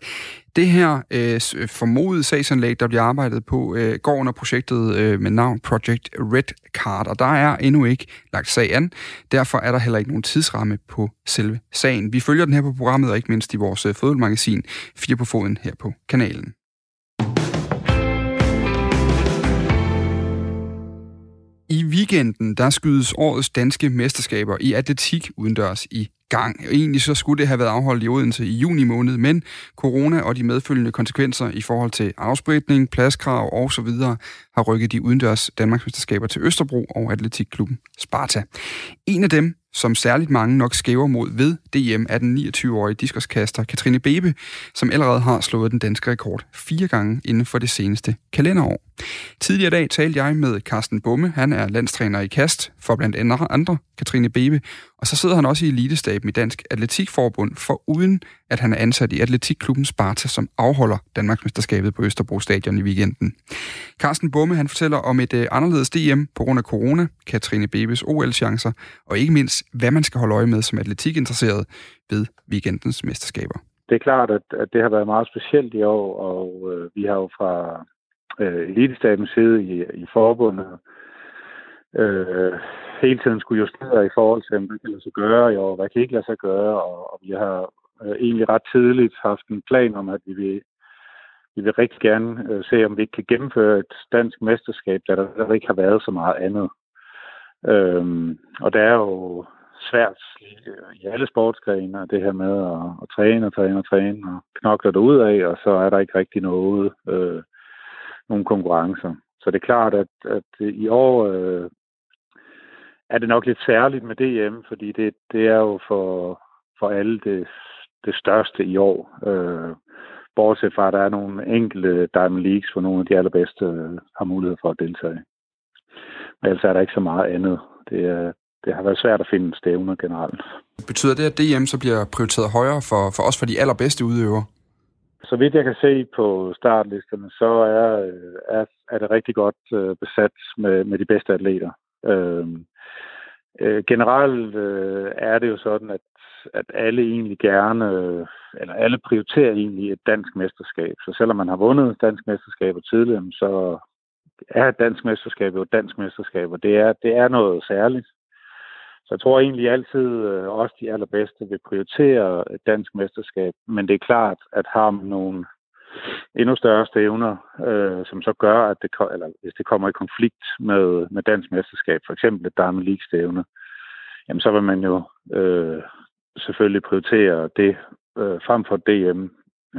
Det her øh, øh formodede sagsanlæg, der bliver arbejdet på, øh, går under projektet øh, med navn Project Red Card, og der er endnu ikke lagt sag an. Derfor er der heller ikke nogen tidsramme på selve sagen. Vi følger den her på programmet, og ikke mindst i vores øh, fodboldmagasin Fire på Foden her på kanalen. I weekenden, der skydes årets danske mesterskaber i atletik udendørs i gang. Egentlig så skulle det have været afholdt i Odense i juni måned, men corona og de medfølgende konsekvenser i forhold til afspritning, pladskrav og så videre har rykket de udendørs Danmarksmesterskaber til Østerbro og Atletikklubben Sparta. En af dem, som særligt mange nok skæver mod ved DM, er den 29-årige diskoskaster Katrine Bebe, som allerede har slået den danske rekord fire gange inden for det seneste kalenderår. Tidligere dag talte jeg med Carsten Bumme, han er landstræner i kast for blandt andre Katrine Bebe, og så sidder han også i elitestaben i Dansk Atletikforbund, for uden at han er ansat i Atletikklubben Sparta, som afholder Danmarksmesterskabet på Østerbro Stadion i weekenden. Carsten Bumme, han fortæller om et øh, anderledes DM på grund af corona, Katrine Bebes OL-chancer, og ikke mindst, hvad man skal holde øje med som atletikinteresseret ved weekendens mesterskaber. Det er klart, at, at det har været meget specielt i år, og øh, vi har jo fra øh, elitestabens side i, i forbundet øh, hele tiden skulle justere i forhold til, hvad kan lade sig gøre i år, hvad kan ikke lade sig gøre, og, og vi har øh, egentlig ret tidligt haft en plan om, at vi vil, vi vil rigtig gerne øh, se, om vi ikke kan gennemføre et dansk mesterskab, da der, der ikke har været så meget andet. Øhm, og det er jo svært øh, i alle sportsgrene, det her med at, at træne og træne og træne og knokle ud af, og så er der ikke rigtig noget, øh, nogen konkurrencer. Så det er klart, at, at øh, i år øh, er det nok lidt særligt med DM, fordi det, det er jo for, for alle det, det største i år. Øh, bortset fra, at der er nogle enkelte Diamond Leagues, hvor nogle af de allerbedste øh, har mulighed for at deltage. Men ellers er der ikke så meget andet. Det, er, det har været svært at finde stævner generelt. Betyder det, at DM så bliver prioriteret højere for, for os for de allerbedste udøvere? Så vidt jeg kan se på startlisterne, så er, er, er det rigtig godt øh, besat med, med de bedste atleter. Øh, øh, generelt øh, er det jo sådan, at, at alle egentlig gerne, eller alle prioriterer egentlig et dansk mesterskab. Så selvom man har vundet dansk mesterskaber tidligere, så er et dansk mesterskab jo et dansk mesterskab, og det er, det er noget særligt. Så jeg tror egentlig altid, øh, også de allerbedste vil prioritere et dansk mesterskab. Men det er klart, at har man nogle endnu større stævner, øh, som så gør, at det, eller hvis det kommer i konflikt med, med dansk mesterskab, for eksempel et Diamond League-stævne, jamen så vil man jo øh, selvfølgelig prioritere det øh, frem for DM.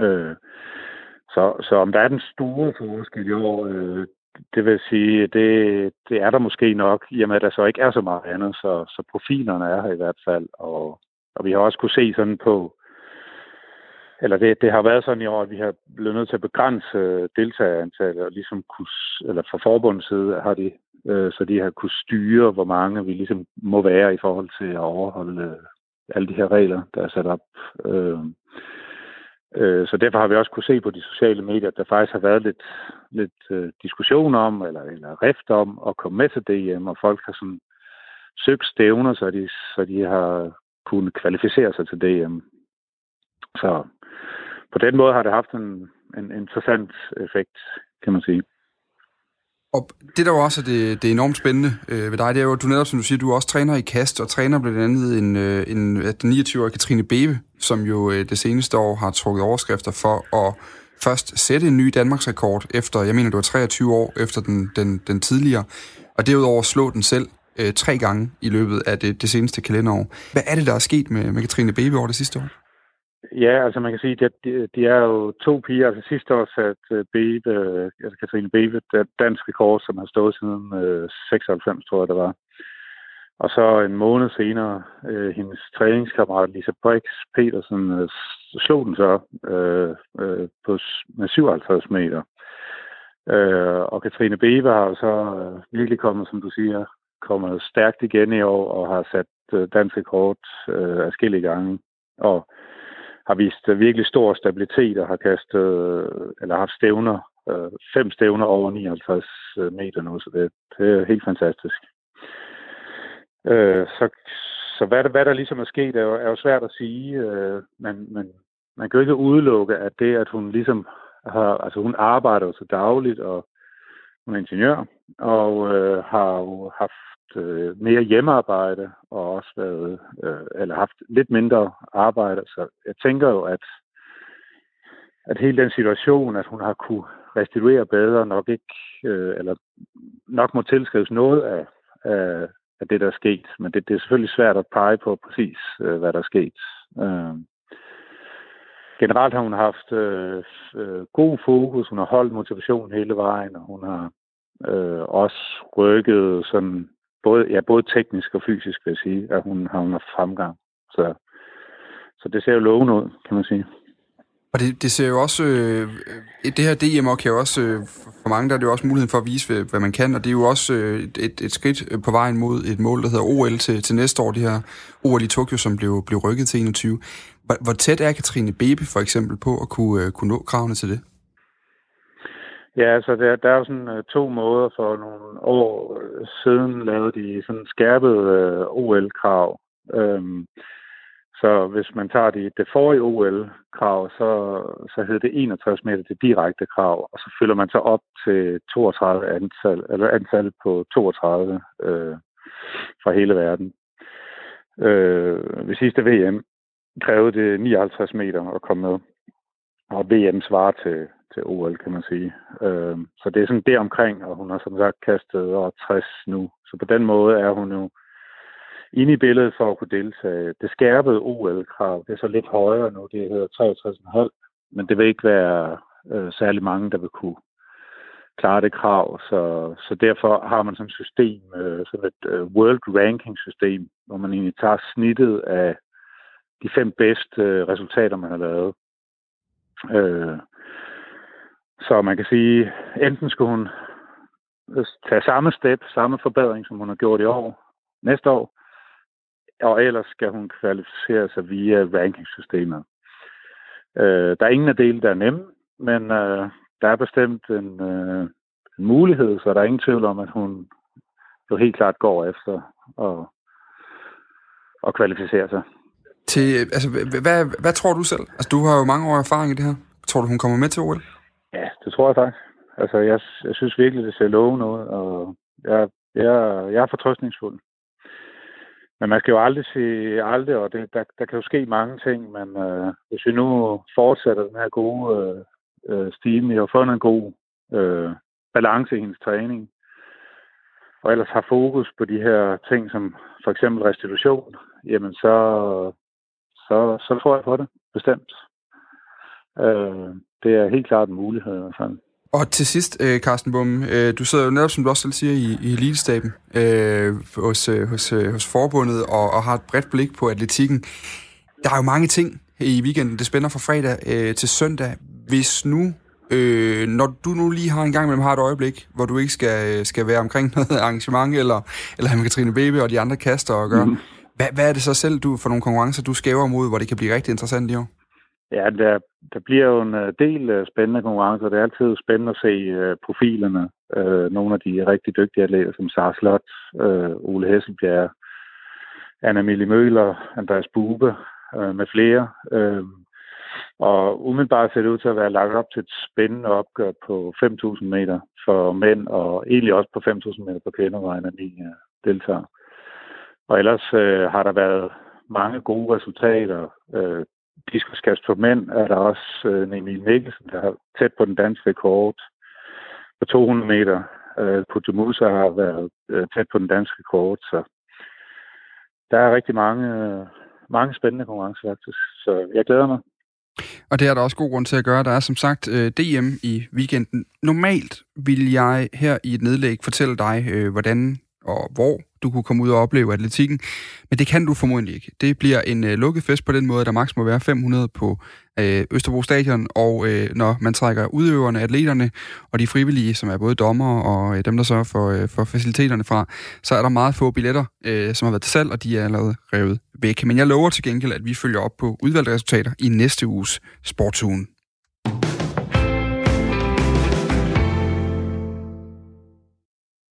Øh, så, så om der er den store forskel i år, øh, det vil sige, det, det er der måske nok, i og med at der så ikke er så meget andet, så, så profilerne er her i hvert fald, og, og vi har også kunne se sådan på, eller det, det har været sådan i år, at vi har blevet nødt til at begrænse deltagerantallet, og ligesom kunne, eller fra forbundets side har de, øh, så de har kunne styre, hvor mange vi ligesom må være i forhold til at overholde øh, alle de her regler, der er sat op. Øh, Øh, så derfor har vi også kunne se på de sociale medier, at der faktisk har været lidt, lidt uh, diskussion om, eller, eller rift om, at komme med til DM, og folk har sådan søgt stævner, så de, så de har kunnet kvalificere sig til DM. Så på den måde har det haft en, en interessant effekt, kan man sige. Og det, der jo også er det, det er enormt spændende øh, ved dig, det er jo, at du netop, som du siger, du er også træner i kast, og træner blandt andet en, øh, en, 29-årige Katrine Bebe, som jo øh, det seneste år har trukket overskrifter for at først sætte en ny Danmarksrekord efter, jeg mener, du var 23 år efter den, den, den tidligere, og derudover slå den selv øh, tre gange i løbet af det, det seneste kalenderår. Hvad er det, der er sket med, med Katrine Bebe over det sidste år? Ja, altså man kan sige, at de, de er jo to piger. Altså sidste år satte øh, Bebe, øh, altså Katrine Bebe, dansk rekord, som har stået siden øh, 96, tror jeg det var. Og så en måned senere, øh, hendes træningskammerat Lisa Brix Petersen øh, slog den så øh, øh, på, med 57 meter. Øh, og Katrine Bebe har så øh, virkelig kommet, som du siger, kommet stærkt igen i år og har sat øh, dansk rekord øh, afskillige gange. Og har vist virkelig stor stabilitet og har kastet, øh, eller haft stævner, øh, fem stævner over 59 øh, meter nu, så det, det er helt fantastisk. Øh, så så hvad, hvad der ligesom er sket, er jo, er jo svært at sige, øh, men, men man kan jo ikke udelukke, at det, at hun ligesom har, altså hun arbejder jo så dagligt, og hun er ingeniør, og øh, har jo haft øh, mere hjemmearbejde, og også været, øh, eller haft lidt mindre arbejde, så jeg tænker jo, at at hele den situation, at hun har kunne restituere bedre, nok ikke, øh, eller nok må tilskrives noget af, af, af det, der er sket. Men det, det er selvfølgelig svært at pege på præcis, øh, hvad der er sket. Øh, generelt har hun haft øh, øh, god fokus, hun har holdt motivation hele vejen, og hun har øh, også rykket sådan, både, ja, både teknisk og fysisk, vil jeg sige, at hun har, en fremgang. Så, så det ser jo lovende ud, kan man sige. Og det, det ser jo også, øh, det her DM kan jo også, øh, for mange der er det jo også muligheden for at vise, hvad, hvad man kan, og det er jo også øh, et, et skridt øh, på vejen mod et mål, der hedder OL til, til næste år, det her OL i Tokyo, som blev, blev rykket til 21. Hvor, hvor tæt er Katrine Bebe for eksempel på at kunne, øh, kunne nå kravene til det? Ja, altså der, der er jo sådan øh, to måder for nogle år siden lavede de sådan skærpet øh, OL-krav. Øhm, så hvis man tager de, det forrige OL-krav, så, så hedder det 61 meter til direkte krav, og så fylder man så op til 32 antal, eller antal på 32 øh, fra hele verden. Øh, ved sidste VM krævede det 59 meter at komme med, og VM svarer til, til OL, kan man sige. Øh, så det er sådan det omkring, og hun har som sagt kastet over 60 nu. Så på den måde er hun jo inde i billedet for at kunne deltage. Det skærpede OL-krav, det er så lidt højere nu, det hedder 63,5, men det vil ikke være øh, særlig mange, der vil kunne klare det krav, så, så derfor har man sådan et system, øh, sådan et øh, world ranking system, hvor man egentlig tager snittet af de fem bedste øh, resultater, man har lavet. Øh, så man kan sige, enten skulle hun tage samme step, samme forbedring, som hun har gjort i år, næste år, og ellers skal hun kvalificere sig via rankingsystemet. Øh, der er ingen af dele, der er nemme, men øh, der er bestemt en, øh, en mulighed, så der er ingen tvivl om, at hun jo helt klart går efter at, at kvalificere sig. Til, altså, hvad, hvad tror du selv? Altså, du har jo mange år erfaring i det her. Tror du, hun kommer med til OL? Ja, det tror jeg faktisk. Altså, jeg, jeg synes virkelig, det ser lovende ud, og jeg, jeg, jeg er fortrøstningsfuld. Men man skal jo aldrig sige aldrig, og det, der, der kan jo ske mange ting, men øh, hvis vi nu fortsætter den her gode øh, øh stime, vi har fundet en god øh, balance i hendes træning, og ellers har fokus på de her ting, som for eksempel restitution, jamen så, så, så tror jeg på det, bestemt. Øh, det er helt klart en mulighed fald. Og til sidst, øh, Carsten Bum, øh, du sidder jo netop, som du også selv siger, i, i elitestaben øh, hos, øh, hos, øh, hos forbundet og, og har et bredt blik på atletikken. Der er jo mange ting i weekenden. Det spænder fra fredag øh, til søndag. Hvis nu, øh, når du nu lige har en gang mellem har et øjeblik, hvor du ikke skal, skal være omkring noget arrangement, eller, eller have med Katrine Bebe og de andre kaster at gøre, mm. hvad, hvad er det så selv du for nogle konkurrencer, du skæver mod, hvor det kan blive rigtig interessant i år? Ja, der, der bliver jo en øh, del øh, spændende konkurrencer. Det er altid spændende at se uh, profilerne. Uh, nogle af de rigtig dygtige atleter, som Sara Slot, uh, Ole Hesselbjerg, Anna Mille Møller, Andreas Bube uh, med flere. Uh, og umiddelbart ser det ud til at være lagt op til et spændende opgør på 5.000 meter for mænd, og egentlig også på 5.000 meter for kvinder, hvor Anna Mille deltager. Og ellers uh, har der været mange gode resultater. Uh, diskoskast for mænd er der også øh, Emil Mikkelsen, der er tæt på den danske rekord på 200 meter. Øh, Putemusa har været øh, tæt på den danske rekord, så der er rigtig mange, øh, mange spændende konkurrencer faktisk. Så jeg glæder mig. Og det er der også god grund til at gøre. Der er som sagt øh, DM i weekenden. Normalt vil jeg her i et nedlæg fortælle dig, øh, hvordan og hvor du kunne komme ud og opleve atletikken. Men det kan du formodentlig ikke. Det bliver en øh, lukket fest på den måde, der maks må være 500 på øh, Østerbro Stadion, og øh, når man trækker udøverne, atleterne og de frivillige, som er både dommer og øh, dem, der sørger for, øh, for faciliteterne fra, så er der meget få billetter, øh, som har været til salg, og de er allerede revet væk. Men jeg lover til gengæld, at vi følger op på udvalgte resultater i næste uges Sportsugen.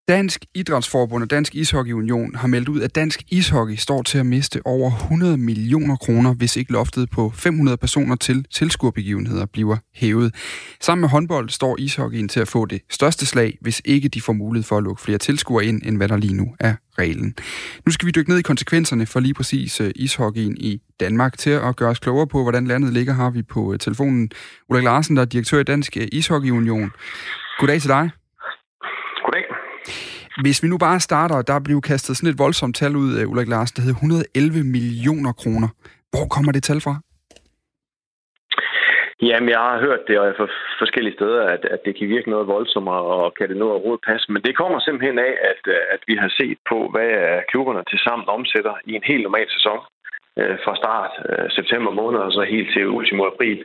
Dansk Idrætsforbund og Dansk Ishockey Union har meldt ud, at dansk ishockey står til at miste over 100 millioner kroner, hvis ikke loftet på 500 personer til tilskuerbegivenheder bliver hævet. Sammen med håndbold står ishockeyen til at få det største slag, hvis ikke de får mulighed for at lukke flere tilskuere ind, end hvad der lige nu er reglen. Nu skal vi dykke ned i konsekvenserne for lige præcis øh, ishockeyen i Danmark. Til at gøre os klogere på, hvordan landet ligger, har vi på øh, telefonen Ulrik Larsen, der er direktør i Dansk øh, Ishockey Union. Goddag til dig. Hvis vi nu bare starter, der blev kastet sådan et voldsomt tal ud af Ulrik Lars, der hed 111 millioner kroner. Hvor kommer det tal fra? Jamen, jeg har hørt det fra forskellige steder, at, at det kan virke noget voldsomt, og kan det nå overhovedet passe. Men det kommer simpelthen af, at, øh, at vi har set på, hvad øh, klubberne til sammen omsætter i en helt normal sæson. Øh, fra start øh, september måned og så helt til ultimo april.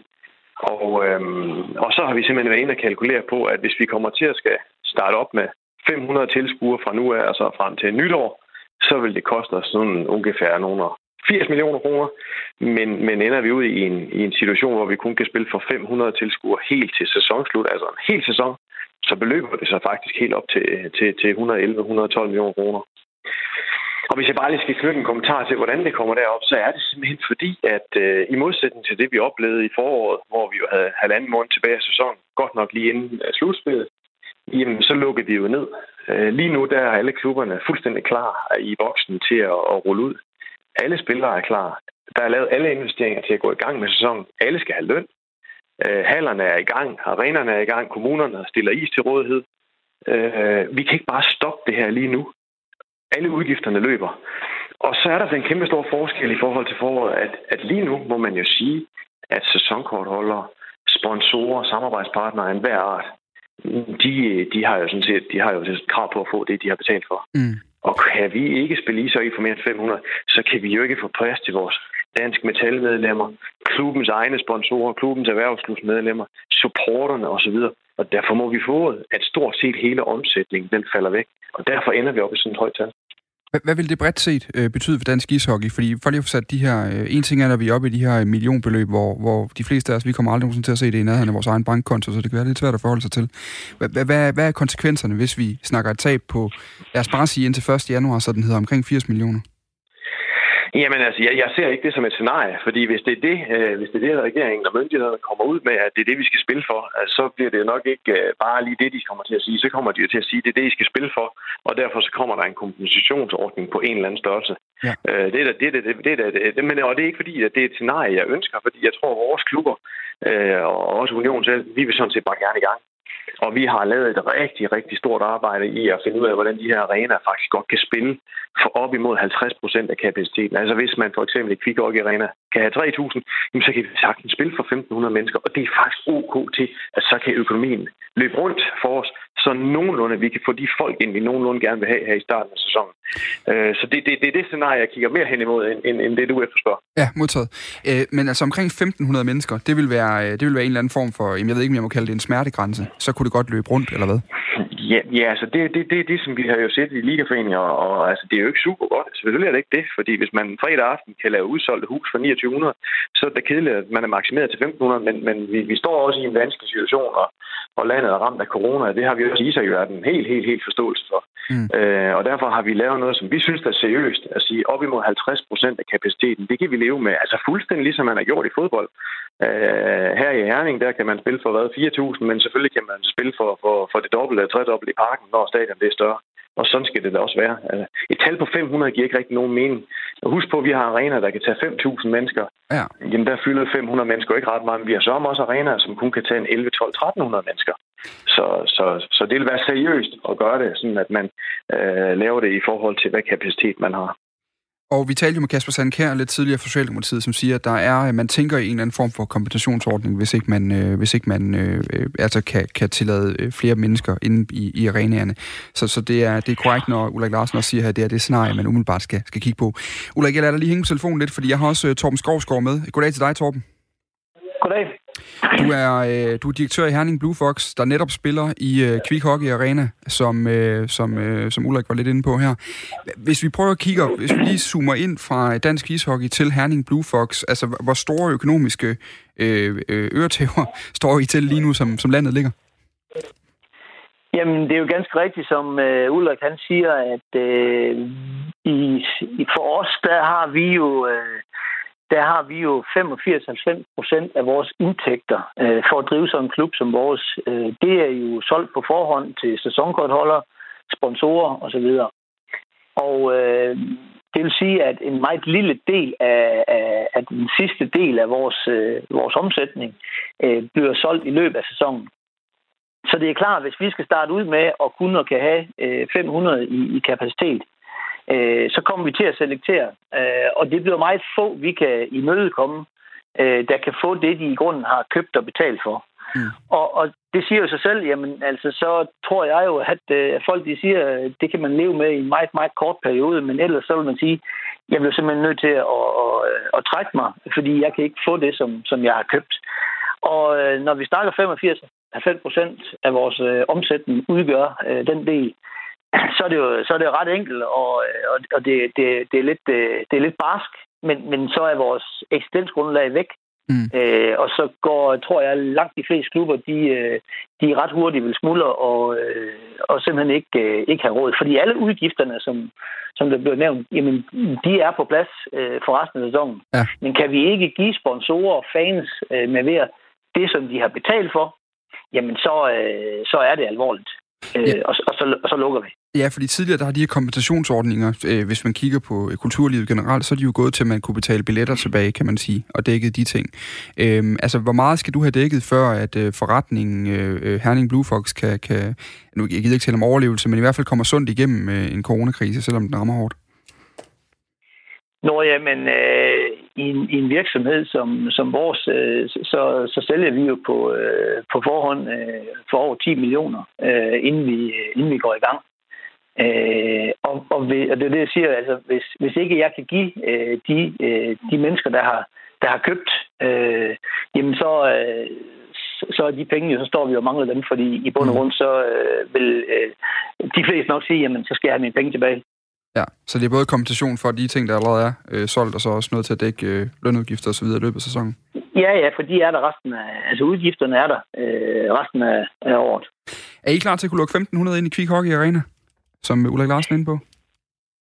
Og, øhm, og så har vi simpelthen været inde og kalkulere på, at hvis vi kommer til at skal starte op med 500 tilskuere fra nu af og så frem til nytår, så vil det koste os sådan ungefær nogle 80 millioner kroner. Men, men ender vi ud i en, i en situation, hvor vi kun kan spille for 500 tilskuere helt til sæsonslut, altså en hel sæson, så beløber det sig faktisk helt op til, til, til 111-112 millioner kroner. Og hvis jeg bare lige skal knytte en kommentar til, hvordan det kommer derop, så er det simpelthen fordi, at øh, i modsætning til det, vi oplevede i foråret, hvor vi jo havde halvanden måned tilbage af sæsonen, godt nok lige inden øh, slutspillet, jamen så lukker de jo ned. Øh, lige nu der er alle klubberne fuldstændig klar i boksen til at, at rulle ud. Alle spillere er klar. Der er lavet alle investeringer til at gå i gang med sæsonen. Alle skal have løn. Øh, hallerne er i gang, arenerne er i gang, kommunerne stiller is til rådighed. Øh, vi kan ikke bare stoppe det her lige nu. Alle udgifterne løber. Og så er der den kæmpe store forskel i forhold til foråret, at, at lige nu må man jo sige, at sæsonkortholdere, sponsorer, samarbejdspartnere af enhver art, de, de har jo sådan set de har jo krav på at få det, de har betalt for. Mm. Og kan vi ikke spille i for mere end 500, så kan vi jo ikke få plads til vores dansk metalmedlemmer, klubbens egne sponsorer, klubbens erhvervsklubsmedlemmer, supporterne osv. Og derfor må vi få, at stort set hele omsætningen den falder væk. Og derfor ender vi op i sådan et højt tal. Hvad vil det bredt set øh, betyde for dansk ishockey? Fordi for lige at få sat de her... Øh, en ting er, at vi er oppe i de her millionbeløb, hvor, hvor de fleste af os, vi kommer aldrig nogensinde til at se det i nærheden af vores egen bankkonto, så det kan være lidt svært at forholde sig til. Hvad, hvad, hvad er konsekvenserne, hvis vi snakker et tab på, lad os bare sige indtil 1. januar, så den hedder omkring 80 millioner? Jamen altså, jeg, jeg ser ikke det som et scenarie, fordi hvis det er det, øh, hvis det er det, regeringen og myndighederne kommer ud med, at det er det, vi skal spille for, altså, så bliver det nok ikke øh, bare lige det, de kommer til at sige. Så kommer de jo til at sige, at det er det, I skal spille for, og derfor så kommer der en kompensationsordning på en eller anden størrelse. Ja. Øh, det er da, det, det, det, det, det, det, men, og det er ikke fordi, at det er et scenarie, jeg ønsker, fordi jeg tror, at vores klubber øh, og også Union selv, vi vil sådan set bare gerne i gang. Og vi har lavet et rigtig, rigtig stort arbejde i at finde ud af, hvordan de her arenaer faktisk godt kan spille for op imod 50 procent af kapaciteten. Altså hvis man for eksempel i Kvikorg Arena kan have 3.000, så kan vi sagtens spille for 1.500 mennesker, og det er faktisk ok til, at så kan økonomien løbe rundt for os, så nogenlunde vi kan få de folk ind, vi nogenlunde gerne vil have her i starten af sæsonen. Øh, så det, det, det er det scenarie, jeg kigger mere hen imod, end, end, det du efterspørger. Ja, modtaget. Øh, men altså omkring 1.500 mennesker, det vil, være, øh, det vil være en eller anden form for, jeg ved ikke, om jeg må kalde det en smertegrænse, så kunne det godt løbe rundt, eller hvad? Ja, ja altså det er det, det, det, som vi har jo set i Ligaforeninger, og, og altså, det er jo ikke super godt. Selvfølgelig er det ikke det, fordi hvis man fredag aften kan lave udsolgte hus for 2900, så er det kedeligt, at man er maksimeret til 1500, men, men vi, vi står også i en vanskelig situation, og, og landet er ramt af corona, og det har vi også i sig jo en helt, helt, helt forståelse for. Mm. Øh, og derfor har vi lavet noget, som vi synes er seriøst, at sige op imod 50 procent af kapaciteten, det kan vi leve med, altså fuldstændig ligesom man har gjort i fodbold. Øh, her i Herning, der kan man spille for hvad, 4.000, men selvfølgelig kan man spille for, for, for det dobbelte eller tredobbelte i parken, når stadion det er større. Og sådan skal det da også være. Altså, et tal på 500 giver ikke rigtig nogen mening. Husk på, at vi har arenaer, der kan tage 5.000 mennesker. Ja. Jamen, der fylder 500 mennesker ikke ret meget, men vi har så også arenaer, som kun kan tage en 11, 12, 1300 mennesker. Så, så, så det vil være seriøst at gøre det, sådan at man øh, laver det i forhold til, hvad kapacitet man har. Og vi talte jo med Kasper Sandkær lidt tidligere fra Socialdemokratiet, som siger, at der er, øh, man tænker i en eller anden form for kompensationsordning, hvis ikke man, øh, hvis ikke man øh, øh altså kan, kan tillade øh, flere mennesker inde i, i arenaerne. Så, så det, er, det er korrekt, når Ulrik Larsen også siger, at det er det scenarie, man umiddelbart skal, skal kigge på. Ulrik, jeg lader dig lige hænge på telefonen lidt, fordi jeg har også øh, Torben Skovsgaard med. Goddag til dig, Torben. Goddag. Du er, øh, du er direktør i Herning Blue Fox, der netop spiller i øh, Quick Hockey Arena, som, øh, som, øh, som Ulrik var lidt inde på her. Hvis vi prøver at kigge, hvis vi lige zoomer ind fra dansk ishockey til Herning Blue Fox, altså hvor store økonomiske øh, øh, øretæver står I til lige nu, som, som landet ligger? Jamen, det er jo ganske rigtigt, som øh, Ulrik han siger, at øh, i, for os, der har vi jo... Øh, der har vi jo 85-90 procent af vores indtægter øh, for at drive sådan en klub som vores. Øh, det er jo solgt på forhånd til sæsonkortholdere, sponsorer osv. Og øh, det vil sige, at en meget lille del af, af, af den sidste del af vores, øh, vores omsætning øh, bliver solgt i løbet af sæsonen. Så det er klart, at hvis vi skal starte ud med at kunne og kan have øh, 500 i, i kapacitet, øh, så kommer vi til at selektere. Øh, og det bliver meget få, vi kan imødekomme, øh, der kan få det, de i grunden har købt og betalt for. Mm. Og, og det siger jo sig selv, jamen altså, så tror jeg jo, at øh, folk de siger, det kan man leve med i en meget, meget kort periode, men ellers så vil man sige, jeg bliver simpelthen nødt til at, at, at trække mig, fordi jeg kan ikke få det, som, som jeg har købt. Og øh, når vi snakker 85 90 procent af vores øh, omsætning udgør øh, den del, så er det jo, så er det ret enkelt, og, og, og det, det, det, er lidt, det, det er lidt barsk, men, men så er vores eksistensgrundlag væk. Mm. Øh, og så går, tror jeg, langt de fleste klubber, de, øh, de er ret hurtigt vil smuldre og, øh, og simpelthen ikke, øh, ikke have råd. Fordi alle udgifterne, som, som der bliver nævnt, jamen, de er på plads øh, for resten af sæsonen. Ja. Men kan vi ikke give sponsorer og fans øh, med ved det, som de har betalt for, jamen så, øh, så er det alvorligt. Øh, ja. og, og, så, og så lukker vi. Ja, fordi tidligere der har de her kompensationsordninger, øh, hvis man kigger på øh, kulturlivet generelt, så er de jo gået til, at man kunne betale billetter tilbage, kan man sige, og dækket de ting. Øh, altså, hvor meget skal du have dækket, før at øh, forretningen øh, øh Herning Blue Fox kan, kan, nu jeg gider ikke tale om overlevelse, men i hvert fald kommer sundt igennem øh, en coronakrise, selvom den rammer hårdt? Nå, jamen, øh, i, en, i en virksomhed som, som vores, øh, så, så sælger vi jo på, øh, på forhånd øh, for over 10 millioner, øh, inden, vi, inden vi går i gang. Øh, og, og, ved, og det er det, jeg siger, altså, hvis, hvis ikke jeg kan give øh, de, øh, de mennesker, der har, der har købt, øh, jamen så, øh, så er de penge, så står vi og mangler dem, fordi i bund og mm. grund, så øh, vil øh, de fleste nok sige, jamen så skal jeg have mine penge tilbage. Ja, så det er både kompensation for de ting, der allerede er øh, solgt, og så også noget til at dække øh, lønudgifter osv. i løbet af sæsonen? Ja, ja, for de er der resten af, altså udgifterne er der øh, resten af, af året. Er I klar til at kunne lukke 1.500 ind i Quick Hockey Arena, som Ulrik Larsen er inde på?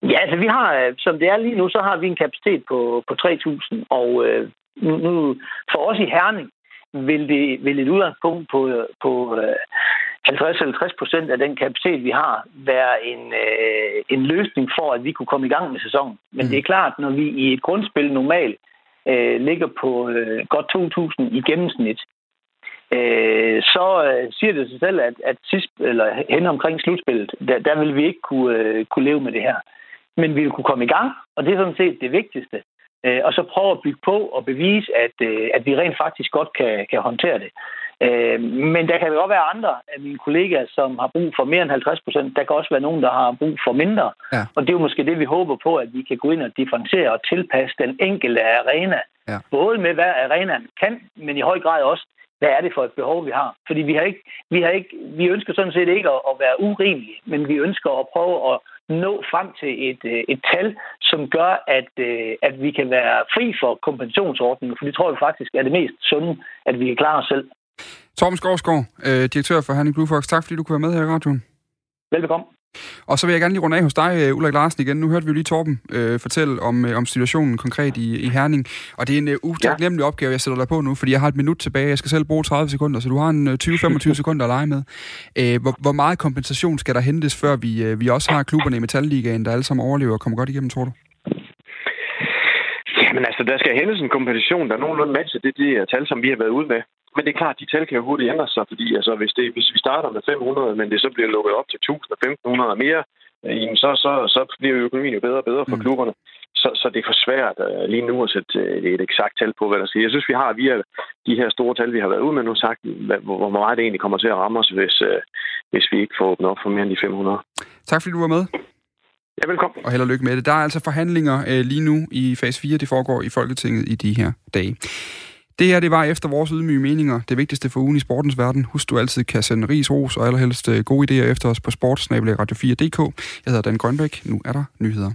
Ja, altså vi har, øh, som det er lige nu, så har vi en kapacitet på, på 3.000, og øh, nu, nu, for os i Herning vil det vil et udgangspunkt på, på øh, 50-50 procent af den kapacitet, vi har, være en, øh, en løsning for, at vi kunne komme i gang med sæsonen. Men mm. det er klart, når vi i et grundspil normalt øh, ligger på øh, godt 2.000 i gennemsnit, øh, så øh, siger det sig selv, at, at sidst, eller hen omkring slutspillet, der, der vil vi ikke kunne, øh, kunne leve med det her. Men vi vil kunne komme i gang, og det er sådan set det vigtigste. Øh, og så prøve at bygge på og bevise, at, øh, at vi rent faktisk godt kan, kan håndtere det. Øh, men der kan jo også være andre af mine kollegaer, som har brug for mere end 50 procent. Der kan også være nogen, der har brug for mindre. Ja. Og det er jo måske det, vi håber på, at vi kan gå ind og differentiere og tilpasse den enkelte arena. Ja. Både med, hvad arenaen kan, men i høj grad også, hvad er det for et behov, vi har. Fordi vi, har ikke, vi, har ikke, vi ønsker sådan set ikke at, at være urimelige, men vi ønsker at prøve at nå frem til et, øh, et tal, som gør, at, øh, at vi kan være fri for kompensationsordningen, for det tror vi faktisk er det mest sunde, at vi kan klare os selv. Torben Skovsgaard, øh, direktør for Hanning Blue Fox. Tak fordi du kunne være med her i radioen. Velbekomme. Og så vil jeg gerne lige runde af hos dig, øh, Ulrik Larsen, igen. Nu hørte vi jo lige Torben øh, fortælle om, øh, om situationen konkret i, i Herning. Og det er en uh, utaknemmelig ja. opgave, jeg sætter dig på nu, fordi jeg har et minut tilbage. Jeg skal selv bruge 30 sekunder, så du har en uh, 20-25 sekunder at lege med. Øh, hvor, hvor meget kompensation skal der hentes, før vi, uh, vi også har klubberne i Metalligaen, der alle sammen overlever og kommer godt igennem, tror du? Jamen altså, der skal hentes en kompensation, der nogenlunde matcher det, det tal, som vi har været ude med. Men det er klart, at de tal kan jo hurtigt ændre sig, fordi altså, hvis, det, hvis vi starter med 500, men det så bliver lukket op til 1000 og 1500 og mere, øh, så, så, så bliver økonomien jo bedre og bedre for mm. klubberne. så, så det er for svært uh, lige nu at sætte uh, et eksakt tal på, hvad der sker. Jeg synes, vi har via de her store tal, vi har været ude med nu, sagt, hvor, hvor meget det egentlig kommer til at ramme os, hvis, uh, hvis vi ikke får åbnet op for mere end de 500. Tak fordi du var med. Ja, velkommen. Og held og lykke med det. Der er altså forhandlinger øh, lige nu i fase 4. Det foregår i Folketinget i de her dage. Det her, det var efter vores ydmyge meninger det vigtigste for ugen i sportens verden. Husk, du altid kan sende ris, ros og allerhelst øh, gode idéer efter os på sportsnabelagradio4.dk. Jeg hedder Dan Grønbæk. Nu er der nyheder.